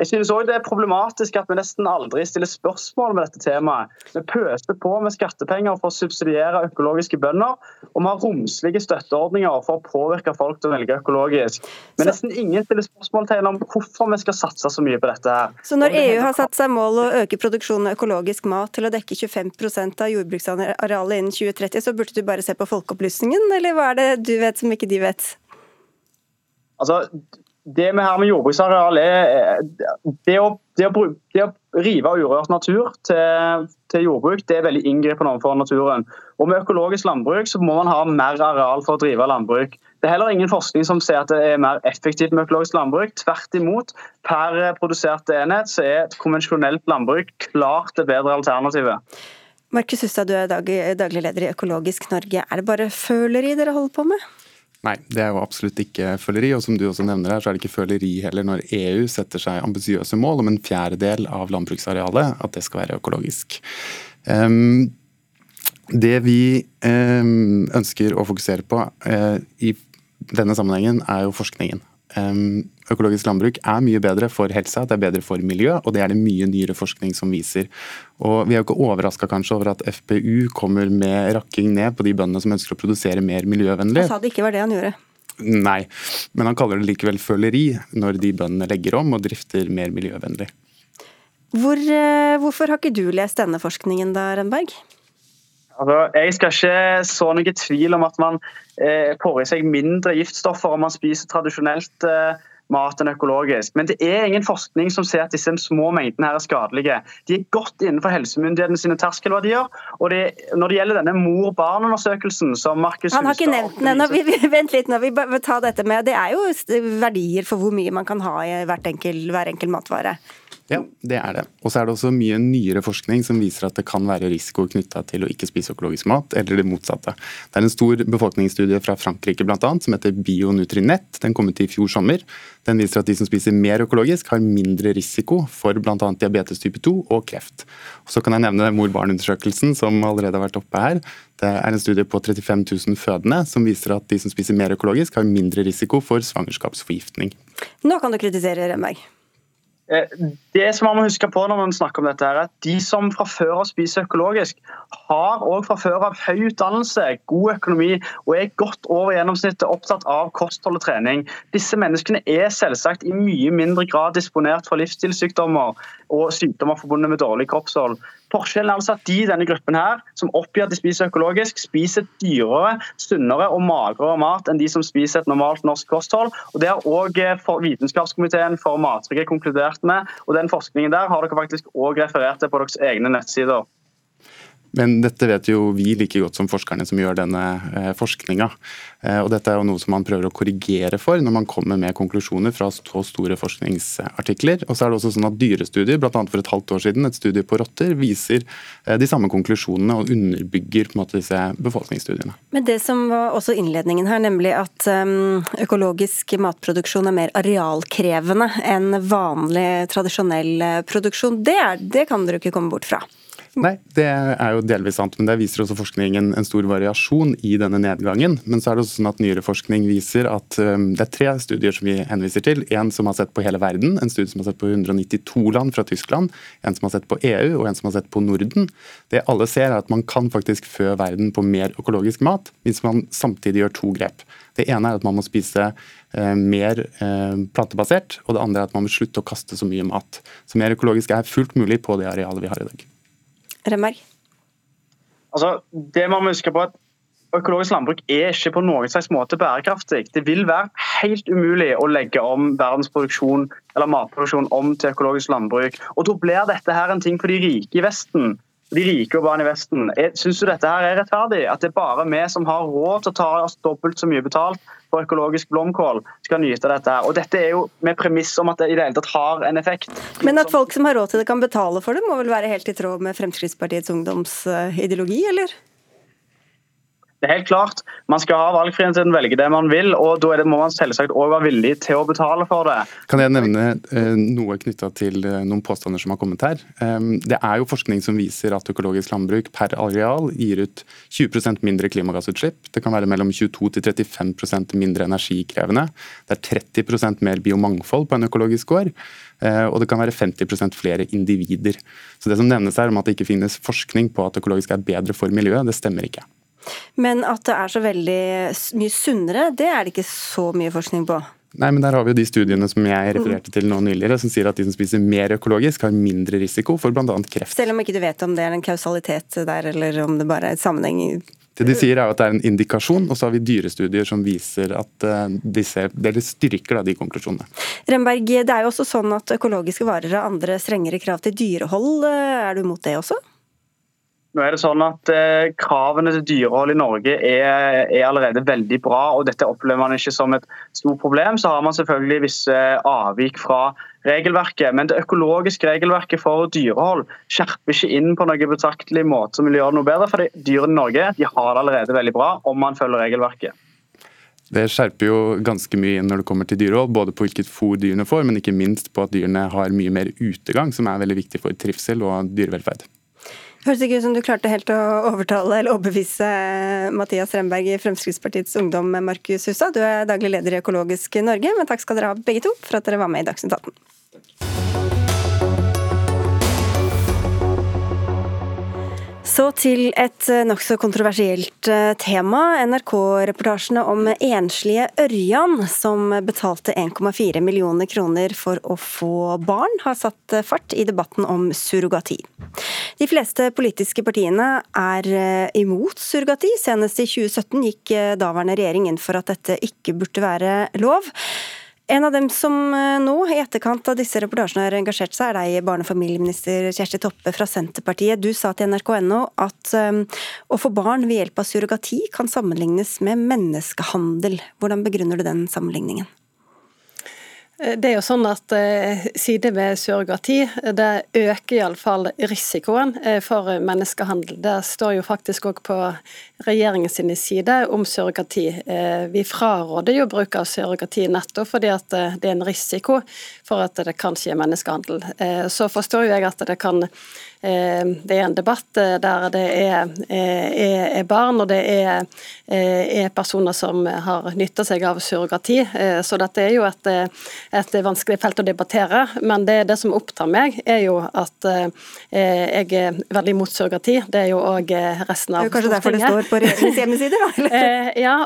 Jeg synes også det er problematisk at vi nesten aldri stiller spørsmål med dette temaet. Vi pøser på med skattepenger for å subsidiere økologiske bønder, og vi har romslige støtteordninger for å påvirke folk til å velge økologisk. Men nesten ingen stiller spørsmålstegn om hvorfor vi skal satse så mye på dette. her. Så når EU har satt seg mål å øke produksjonen av økologisk mat til å dekke 25% av jordbruksarealet innen 2030, så burde du bare se på folkeopplysningen, eller hva er det du vet som ikke de vet? Altså, det vi har med jordbruksareal er det å, det å, det å rive urørt natur til, til, jordbruk det er veldig inngripende overfor naturen. Og Med økologisk landbruk så må man ha mer areal for å drive landbruk. Det er heller ingen forskning som sier at det er mer effektivt med økologisk landbruk. Tvert imot, per produserte enhet så er konvensjonelt landbruk klart det bedre alternativet. Markus Hustad, du er daglig leder i Økologisk Norge. Er det bare føleri dere holder på med? Nei, det er jo absolutt ikke føleri. Og som du også nevner her, så er det ikke føleri heller når EU setter seg ambisiøse mål om en fjerdedel av landbruksarealet, at det skal være økologisk. Um, det vi um, ønsker å fokusere på uh, i denne sammenhengen, er jo forskningen. Um, økologisk landbruk er mye bedre for helsa, det er bedre for miljø, og det er det mye nyere forskning som viser. Og Vi er jo ikke overraska over at FPU kommer med rakking ned på de bøndene som ønsker å produsere mer miljøvennlig. Han sa det ikke var det han gjorde. Nei, men han kaller det likevel føleri når de bøndene legger om og drifter mer miljøvennlig. Hvor, eh, hvorfor har ikke du lest denne forskningen da, Renberg? Altså, jeg skal ikke så noe tvil om at man eh, får i seg mindre giftstoffer om man spiser tradisjonelt eh, mat enn økologisk. Men det er ingen forskning som ser at disse små mengdene her er skadelige. De er godt innenfor helsemyndighetene sine terskelverdier. Og det, når det gjelder denne mor-barn-undersøkelsen som Markus Han har ikke nevnt den ennå. Vent litt nå, vi bare ta dette med. Det er jo verdier for hvor mye man kan ha i enkel, hver enkel matvare. Ja, det er det. Og så er det også mye nyere forskning som viser at det kan være risiko knytta til å ikke spise økologisk mat, eller det motsatte. Det er en stor befolkningsstudie fra Frankrike blant annet, som heter Bionutrinett. Den kom ut i fjor sommer. Den viser at de som spiser mer økologisk, har mindre risiko for bl.a. diabetes type 2 og kreft. Og så kan jeg nevne mor-barn-undersøkelsen som allerede har vært oppe her. Det er en studie på 35 000 fødende som viser at de som spiser mer økologisk, har mindre risiko for svangerskapsforgiftning. Nå kan du kritisere Rønberg. Eh, det som man må huske på når man snakker om dette er at De som fra før av spiser økologisk, har også fra før av høy utdannelse, god økonomi og er godt over gjennomsnittet opptatt av kosthold og trening. Disse menneskene er selvsagt i mye mindre grad disponert for livsstilssykdommer og sykdommer forbundet med dårlig kroppshold. Forskjellen er altså at de i denne gruppen her, som oppgir at de spiser økologisk, spiser dyrere, sunnere og magrere mat enn de som spiser et normalt norsk kosthold. Og Det har òg eh, Vitenskapskomiteen for mattrygghet konkludert med. og Den forskningen der har dere faktisk òg referert til på deres egne nettsider. Men dette vet jo vi like godt som forskerne som gjør denne eh, forskninga. Eh, og dette er jo noe som man prøver å korrigere for når man kommer med konklusjoner fra så store forskningsartikler. Og så er det også sånn at Dyrestudier, bl.a. for et halvt år siden, et studie på rotter, viser eh, de samme konklusjonene og underbygger på en måte disse befolkningsstudiene. Men det som var også innledningen her, nemlig at økologisk matproduksjon er mer arealkrevende enn vanlig tradisjonell produksjon, det, er, det kan dere ikke komme bort fra? Nei, det er jo delvis sant, men det viser også forskningen en stor variasjon i denne nedgangen. Men så er det også sånn at nyere forskning viser at um, det er tre studier som vi henviser til. En som har sett på hele verden, en studie som har sett på 192 land fra Tyskland, en som har sett på EU og en som har sett på Norden. Det alle ser er at man kan faktisk fø verden på mer økologisk mat hvis man samtidig gjør to grep. Det ene er at man må spise eh, mer eh, plantebasert, og det andre er at man må slutte å kaste så mye mat. Så mer økologisk er fullt mulig på det arealet vi har i dag. Remberg? Altså, det må vi huske på at Økologisk landbruk er ikke på noen slags måte bærekraftig. Det vil være helt umulig å legge om verdensproduksjon eller matproduksjon om til økologisk landbruk. Og Da blir dette her en ting for de rike i Vesten de rike jo barn i Vesten. Syns du dette her er rettferdig? At det er bare vi som har råd til å ta oss dobbelt så mye betalt for økologisk blomkål, skal nyte dette. her. Og Dette er jo med premiss om at det i det hele tatt har en effekt. Men at folk som har råd til det kan betale for det, må vel være helt i tråd med Fremskrittspartiets ungdomsideologi, eller? Det er helt klart. Man skal ha valgfriheten til å velge det man vil, og da må man selvsagt òg være villig til å betale for det. Kan jeg nevne eh, noe knytta til eh, noen påstander som har kommet her? Det er jo forskning som viser at økologisk landbruk per areal gir ut 20% mindre klimagassutslipp. Det kan være mellom 22 til 35% mindre energikrevende. Det er 30% mer biomangfold på en økologisk gård. Eh, og det kan være 50% flere individer. Så Det som nevnes her om at det ikke finnes forskning på at økologisk er bedre for miljøet, det stemmer ikke. Men at det er så veldig mye sunnere, det er det ikke så mye forskning på? Nei, men Der har vi jo de studiene som jeg refererte til nå nyligere, som sier at de som spiser mer økologisk, har mindre risiko for bl.a. kreft. Selv om ikke du vet om det er en kausalitet der, eller om det bare er et sammenheng? Det de sier er at det er en indikasjon, og så har vi dyrestudier som viser at eh, disse, dere styrker da, de konklusjonene. Remberg, det er jo også sånn at økologiske varer har andre strengere krav til dyrehold. Er du mot det også? Nå er det sånn at eh, Kravene til dyrehold i Norge er, er, allerede veldig bra, og dette opplever man ikke som et stort problem. Så har man selvfølgelig visse avvik fra regelverket, men det økologiske regelverket for dyrehold skjerper ikke inn på noen betraktelig måte som vil gjøre det noe bedre. For dyrene i Norge de har det allerede veldig bra om man følger regelverket. Det skjerper jo ganske mye inn når det kommer til dyrehold, både på hvilket fôr dyrene får, men ikke minst på at dyrene har mye mer utegang, som er veldig viktig for trivsel og dyrevelferd. Høres ikke ut som du klarte helt å overtale eller overbevise Mathias Remberg i Fremskrittspartiets Ungdom, Markus Hussa. Du er daglig leder i Økologisk Norge, men takk skal dere ha begge to for at dere var med i Dagsnytt 18. Så til et eh, nokså kontroversielt eh, tema. NRK-reportasjene om enslige Ørjan som betalte 1,4 millioner kroner for å få barn, har satt eh, fart i debatten om surrogati. De fleste politiske partiene er imot surrogati. Senest i 2017 gikk daværende regjering inn for at dette ikke burde være lov. En av dem som eh, nå, i etterkant av disse reportasjene, har engasjert seg, er deg, barne- og familieminister Kjersti Toppe fra Senterpartiet. Du sa til nrk.no at um, å få barn ved hjelp av surrogati kan sammenlignes med menneskehandel. Hvordan begrunner du den sammenligningen? Eh, det er jo sånn at eh, Sider ved surrogati det øker iallfall risikoen eh, for menneskehandel. Det står jo faktisk òg på regjeringens side om surrogati. Vi fraråder jo bruk av surrogati nettopp fordi at det er en risiko for at det kan skje menneskehandel. Så forstår jo jeg at det kan Eh, det er en debatt eh, der det er, eh, er, er barn og det er, er, personer som har nytta seg av surrogati. Så dette er jo et, et, vanskelig felt å debattere. Men det, det som opptar meg, er jo at jeg er veldig imot surrogati. Det er jo òg resten av Stortinget. Kanskje derfor det står på regjeringens hjemmesider, da? ja,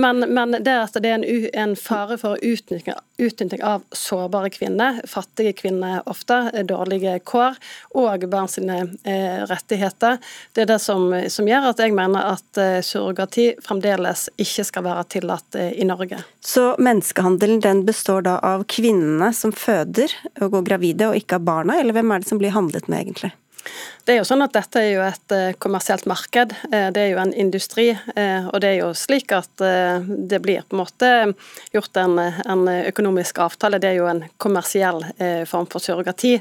men, men, det at det er en, en fare for utnytting, utnytting av sårbare kvinner, fattige kvinner ofte, dårlige kår, og barn sin sine eh, rettigheter. Det er det som, som, gjør at jeg mener at eh, surrogati fremdeles ikke skal være tillatt eh, i Norge. Så menneskehandelen den består da av kvinnene som føder og går gravide, og ikke av barna, eller hvem er det som blir handlet med egentlig? Det er jo sånn at Dette er jo et kommersielt marked, det er jo en industri. Og det er jo slik at det blir på en måte gjort en, en økonomisk avtale. Det er jo en kommersiell form for surrogati.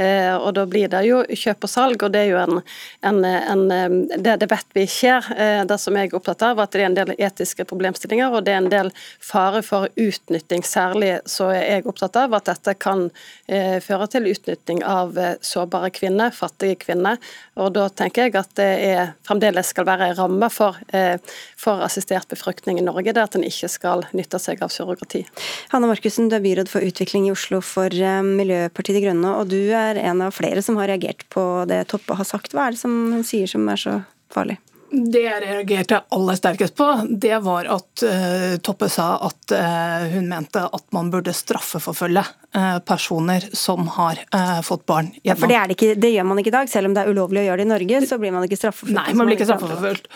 Og da blir det jo kjøp og salg, og det er jo en, en, en det, det, vet vi skjer. Det som jeg er opptatt av, at det er en del etiske problemstillinger, og det er en del fare for utnytting. Særlig så er jeg opptatt av at dette kan føre til utnytting av sårbare kvinner, fattige kvinner og Da tenker jeg at det er, fremdeles skal være en ramme for, eh, for, assistert befruktning i Norge, det at en ikke skal nytte seg av surrogati. Hanna Markussen, du er byråd for utvikling i Oslo for eh, Miljøpartiet De Grønne, og du er en av flere som har reagert på det Toppe har sagt. Hva er det som hun sier som er så farlig? Det jeg reagerte aller sterkest på, det var at uh, Toppe sa at uh, hun mente at man burde straffeforfølge uh, personer som har fått barn gjennom. Ja, for det, ikke, det, gjør man ikke i dag. Selv om det er ulovlig å gjøre det i Norge, så blir man ikke straffeforfulgt. Nei, man blir ikke straffeforfulgt.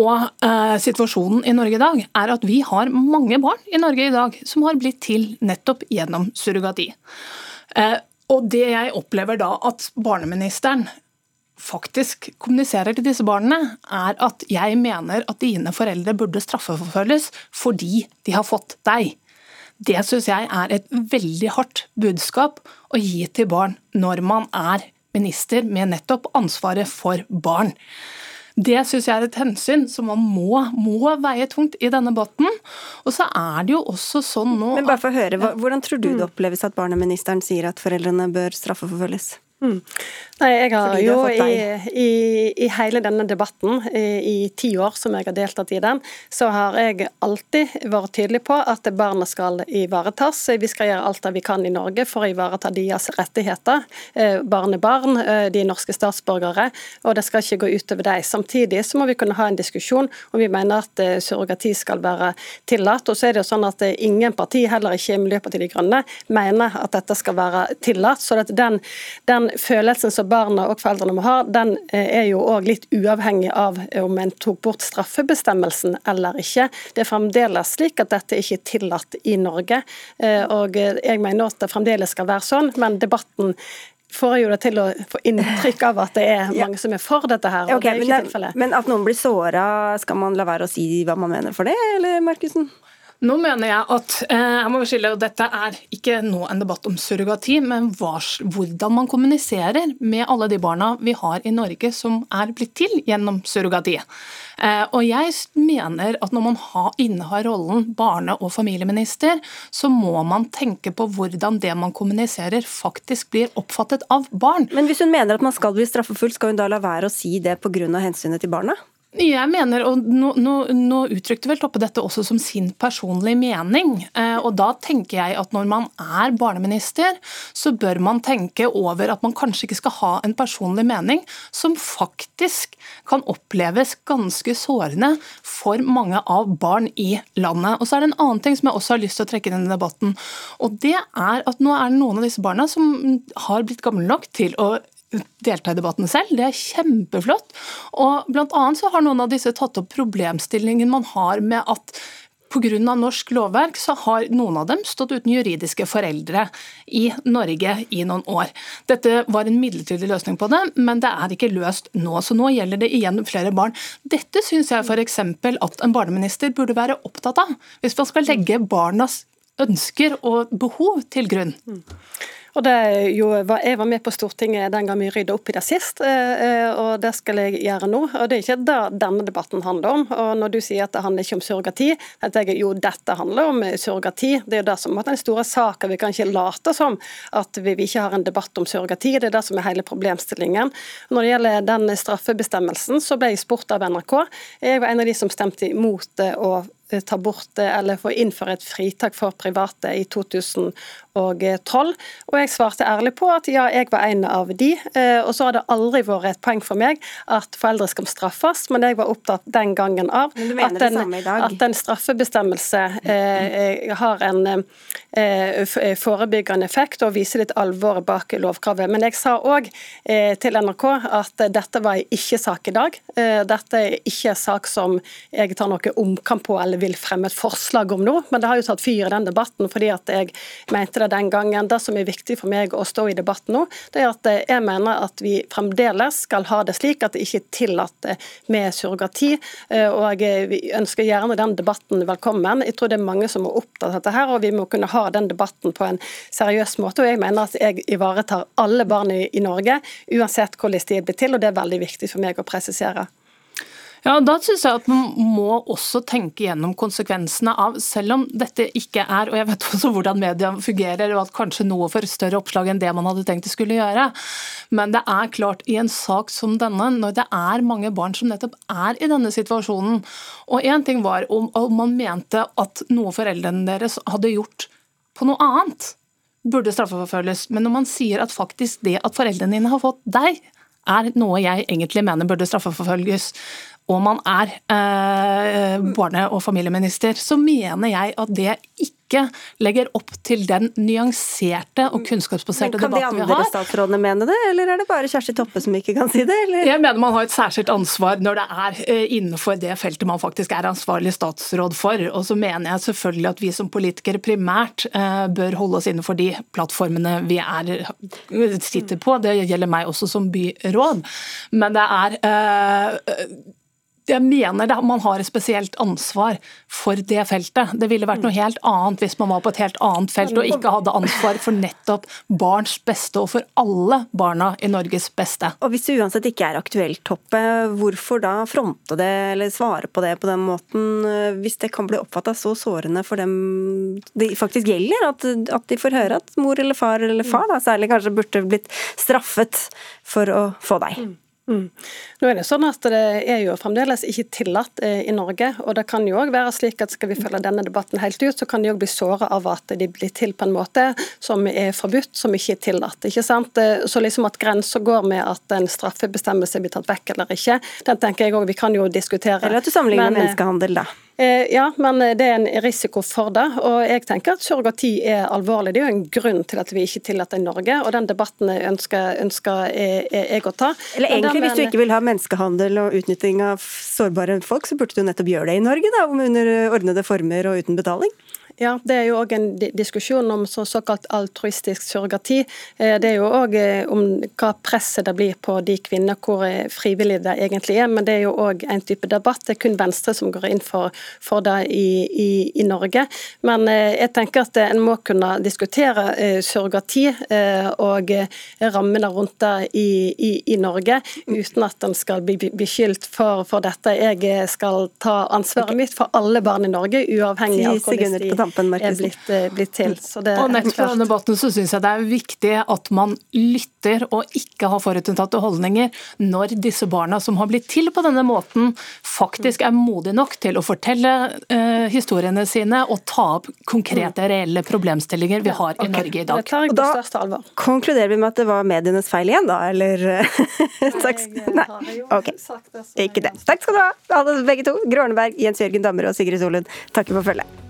Og situasjonen i Norge i dag er at vi har mange barn i Norge i dag som har blitt til nettopp gjennom surrogati. Og det jeg opplever da at barneministeren faktisk kommuniserer til disse barna, er at jeg mener at dine foreldre burde straffeforfølges fordi de har fått deg. Det syns jeg er et veldig hardt budskap å gi til barn når man er minister med nettopp ansvaret for barn. Det syns jeg er et hensyn som man må, må, veie tungt i denne båten. Og så er det jo også sånn nå Men bare for å høre, Hvordan tror du det oppleves at barneministeren sier at foreldrene bør straffeforfølges? Mm. Nei, Jeg har jo i, i, i, hele denne debatten, i, i, ti år som jeg har deltatt i den, så har jeg alltid vært tydelig på at barna skal ivaretas. Vi skal gjøre alt det vi kan i Norge for å ivareta deres rettigheter. Eh, barn er barn, eh, de norske statsborgere, og det skal ikke gå utover dem. Samtidig så må vi kunne ha en diskusjon om vi mener at eh, surrogati skal være tillatt. Og så er det jo sånn at ingen parti, heller ikke Miljøpartiet De Grønne, mener at dette skal være tillatt. så at den, den følelsen som barna og foreldrene må ha, den eh, er jo òg litt uavhengig av om en tok bort straffebestemmelsen eller ikke. Det er fremdeles slik at dette ikke er tillatt i Norge. Eh, og jeg mener at det fremdeles skal være sånn, men debatten får jo det til å få inntrykk av at det er mange ja. som er for dette her. og okay, det er ikke tilfellet. Men at noen blir såra, skal man la være å si hva man mener for det, eller Markussen? Nå mener jeg at eh, jeg må skille, og dette er ikke nå en debatt om surrogati, men hvordan man kommuniserer med alle de barna vi har i Norge som er blitt til gjennom surrogati. Eh, og jeg mener at når man innehar rollen barne- og familieminister, så må man tenke på hvordan det man kommuniserer faktisk blir oppfattet av barn. Men hvis hun mener at man skal bli straffefull, skal hun da la være å si det pga. hensynet til barna? Jeg mener, og nå, nå, nå, uttrykte vel Toppe dette også som sin personlige mening. Eh, og da tenker jeg at når man er barneminister, så bør man tenke over at man kanskje ikke skal ha en personlig mening som faktisk kan oppleves ganske sårende for mange av barn i landet. Og så er det en annen ting som jeg også har lyst til å trekke inn i debatten. Og det er at nå er det noen av disse barna som har blitt gamle nok til å delta i debatten selv. Det er kjempeflott. Og blant annet så har noen av disse tatt opp problemstillingen man har med at Pga. norsk lovverk så har noen av dem stått uten juridiske foreldre i Norge i noen år. Dette var en midlertidig løsning på det, men det er ikke løst nå. Så nå gjelder det igjen flere barn. Dette syns jeg f.eks. at en barneminister burde være opptatt av, hvis man skal legge barnas ønsker og behov til grunn. Og det jo, Jeg var med på Stortinget den gang vi rydda opp i det sist, eh, eh, og det skal jeg gjøre nå. Og Det er ikke det denne debatten handler om. Og Når du sier at det handler ikke om surrogati, at jeg, jo dette handler om surrogati. Det er jo det som er den store saken. Vi kan ikke late som at vi ikke har en debatt om surrogati. Det er det som er hele problemstillingen. Når det gjelder den straffebestemmelsen, så ble jeg spurt av NRK. Jeg var en av de som stemte imot å ta bort eller få innføre et fritak for private i 2012. Og jeg svarte ærlig på at ja, jeg var en av de. Eh, og så har det aldri vært et poeng for meg at foreldre skal straffes, men jeg var opptatt den gangen av at en, at en straffebestemmelse eh, har en eh, forebyggende effekt og viser litt alvoret bak lovkravet. Men jeg sa òg eh, til NRK at dette var ikke-sak i dag. Eh, dette er ikke sak som jeg tar noe omkamp på eller vil fremme et forslag om nå, men det har jo tatt fyr i den debatten fordi at jeg mente det den gangen. Det som er viktig for meg å stå i debatten nå, det er at jeg mener at vi fremdeles skal ha det slik at det ikke er tillatt med surrogati. Eh, og Vi ønsker gjerne den debatten velkommen. Jeg tror det er mange som er opptatt av dette, her, og vi må kunne ha den debatten på en seriøs måte. og Jeg mener at jeg ivaretar alle barn i Norge, uansett hvordan de er blitt til, og det er veldig viktig for meg å presisere. Ja, Da synes jeg at man må også tenke gjennom konsekvensene av, selv om dette ikke er Og jeg vet også hvordan media fungerer, og at kanskje noe for større oppslag enn det man hadde tenkt det skulle gjøre. Men det er klart, i en sak som denne, når det er mange barn som nettopp er i denne situasjonen Og én ting var om, om man mente at noe foreldrene deres hadde gjort på noe annet, burde straffeforfølges. Men når man sier at faktisk det at foreldrene dine har fått deg, er noe jeg egentlig mener burde straffeforfølges, og man er eh, barne- og familieminister, så mener jeg at det ikke legger opp til den nyanserte og kunnskapsbaserte debatten vi har. Kan de andre statsrådene mene det, eller er det bare Kjersti Toppe som ikke kan si det? Eller? Jeg mener man har et særskilt ansvar når det er eh, innenfor det feltet man faktisk er ansvarlig statsråd for. Og så mener jeg selvfølgelig at vi som politikere primært eh, bør holde oss innenfor de plattformene vi er, sitter på. Det gjelder meg også som byråd. Men det er jeg mener det, man har et spesielt ansvar for det feltet. Det ville vært noe helt annet hvis man var på et helt annet felt og ikke hadde ansvar for nettopp barns beste og for alle barna i Norges beste. Og Hvis det uansett ikke er aktuelt, Toppe, hvorfor da fronte det eller svare på det på den måten, hvis det kan bli oppfatta så sårende for dem det faktisk gjelder? At, at, de får høre at mor eller far eller far da, særlig kanskje burde blitt straffet for å få deg? Mm. Nå er Det sånn at det er jo fremdeles ikke tillatt eh, i Norge. og det kan jo også være slik at Skal vi følge denne debatten helt ut, så kan de òg bli såra av at de blir til på en måte som er forbudt, som ikke er tillatt. ikke sant? Eh, så liksom at grensa går med at en straffebestemmelse blir tatt vekk eller ikke, den tenker jeg òg vi kan jo diskutere. Eller at du sammenligner Men, menneskehandel, da. Eh, ja, men det er en risiko for det. Og jeg tenker at surrogati er alvorlig. Det er jo en grunn til at vi ikke tillater det i Norge, og den debatten ønsker, ønsker jeg å ta. Eller egentlig, hvis du ikke vil ha menneskehandel og utnytting av sårbare folk, så burde du nettopp gjøre det i Norge, da, under ordnede former og uten betaling? Ja, Det er jo òg en diskusjon om så såkalt altruistisk surrogati. Eh, det er jo òg eh, om hva presset det blir på de kvinner, hvor eh, frivillig det egentlig er. Men det er jo òg en type debatt. Det er kun Venstre som går inn for, for det i, i, i, Norge. Men jeg tenker at en må kunne diskutere surrogati og rammene rundt det i, i Norge, uten at en skal bli beskyldt for, for, dette. Jeg skal ta ansvaret mitt for alle barn i Norge, uavhengig av hvordan de tampen, er blitt, eh, blitt til. Det, og nettopp i denne debatten så syns jeg det er viktig at man lytter og ikke har forutinntatte holdninger når disse barna som har blitt til på denne måten, faktisk er modige nok til å fortelle eh, historiene sine og ta opp konkrete, reelle problemstillinger vi har i okay. Norge i dag. Og alvor. Konkluderer vi med at det var medienes feil igjen, da, eller? Takk. Nei, ok. Ikke det. Takk skal du ha, alle begge to. Arneberg, Jens Jørgen Dammer og Sigrid Solund. Takker for følget.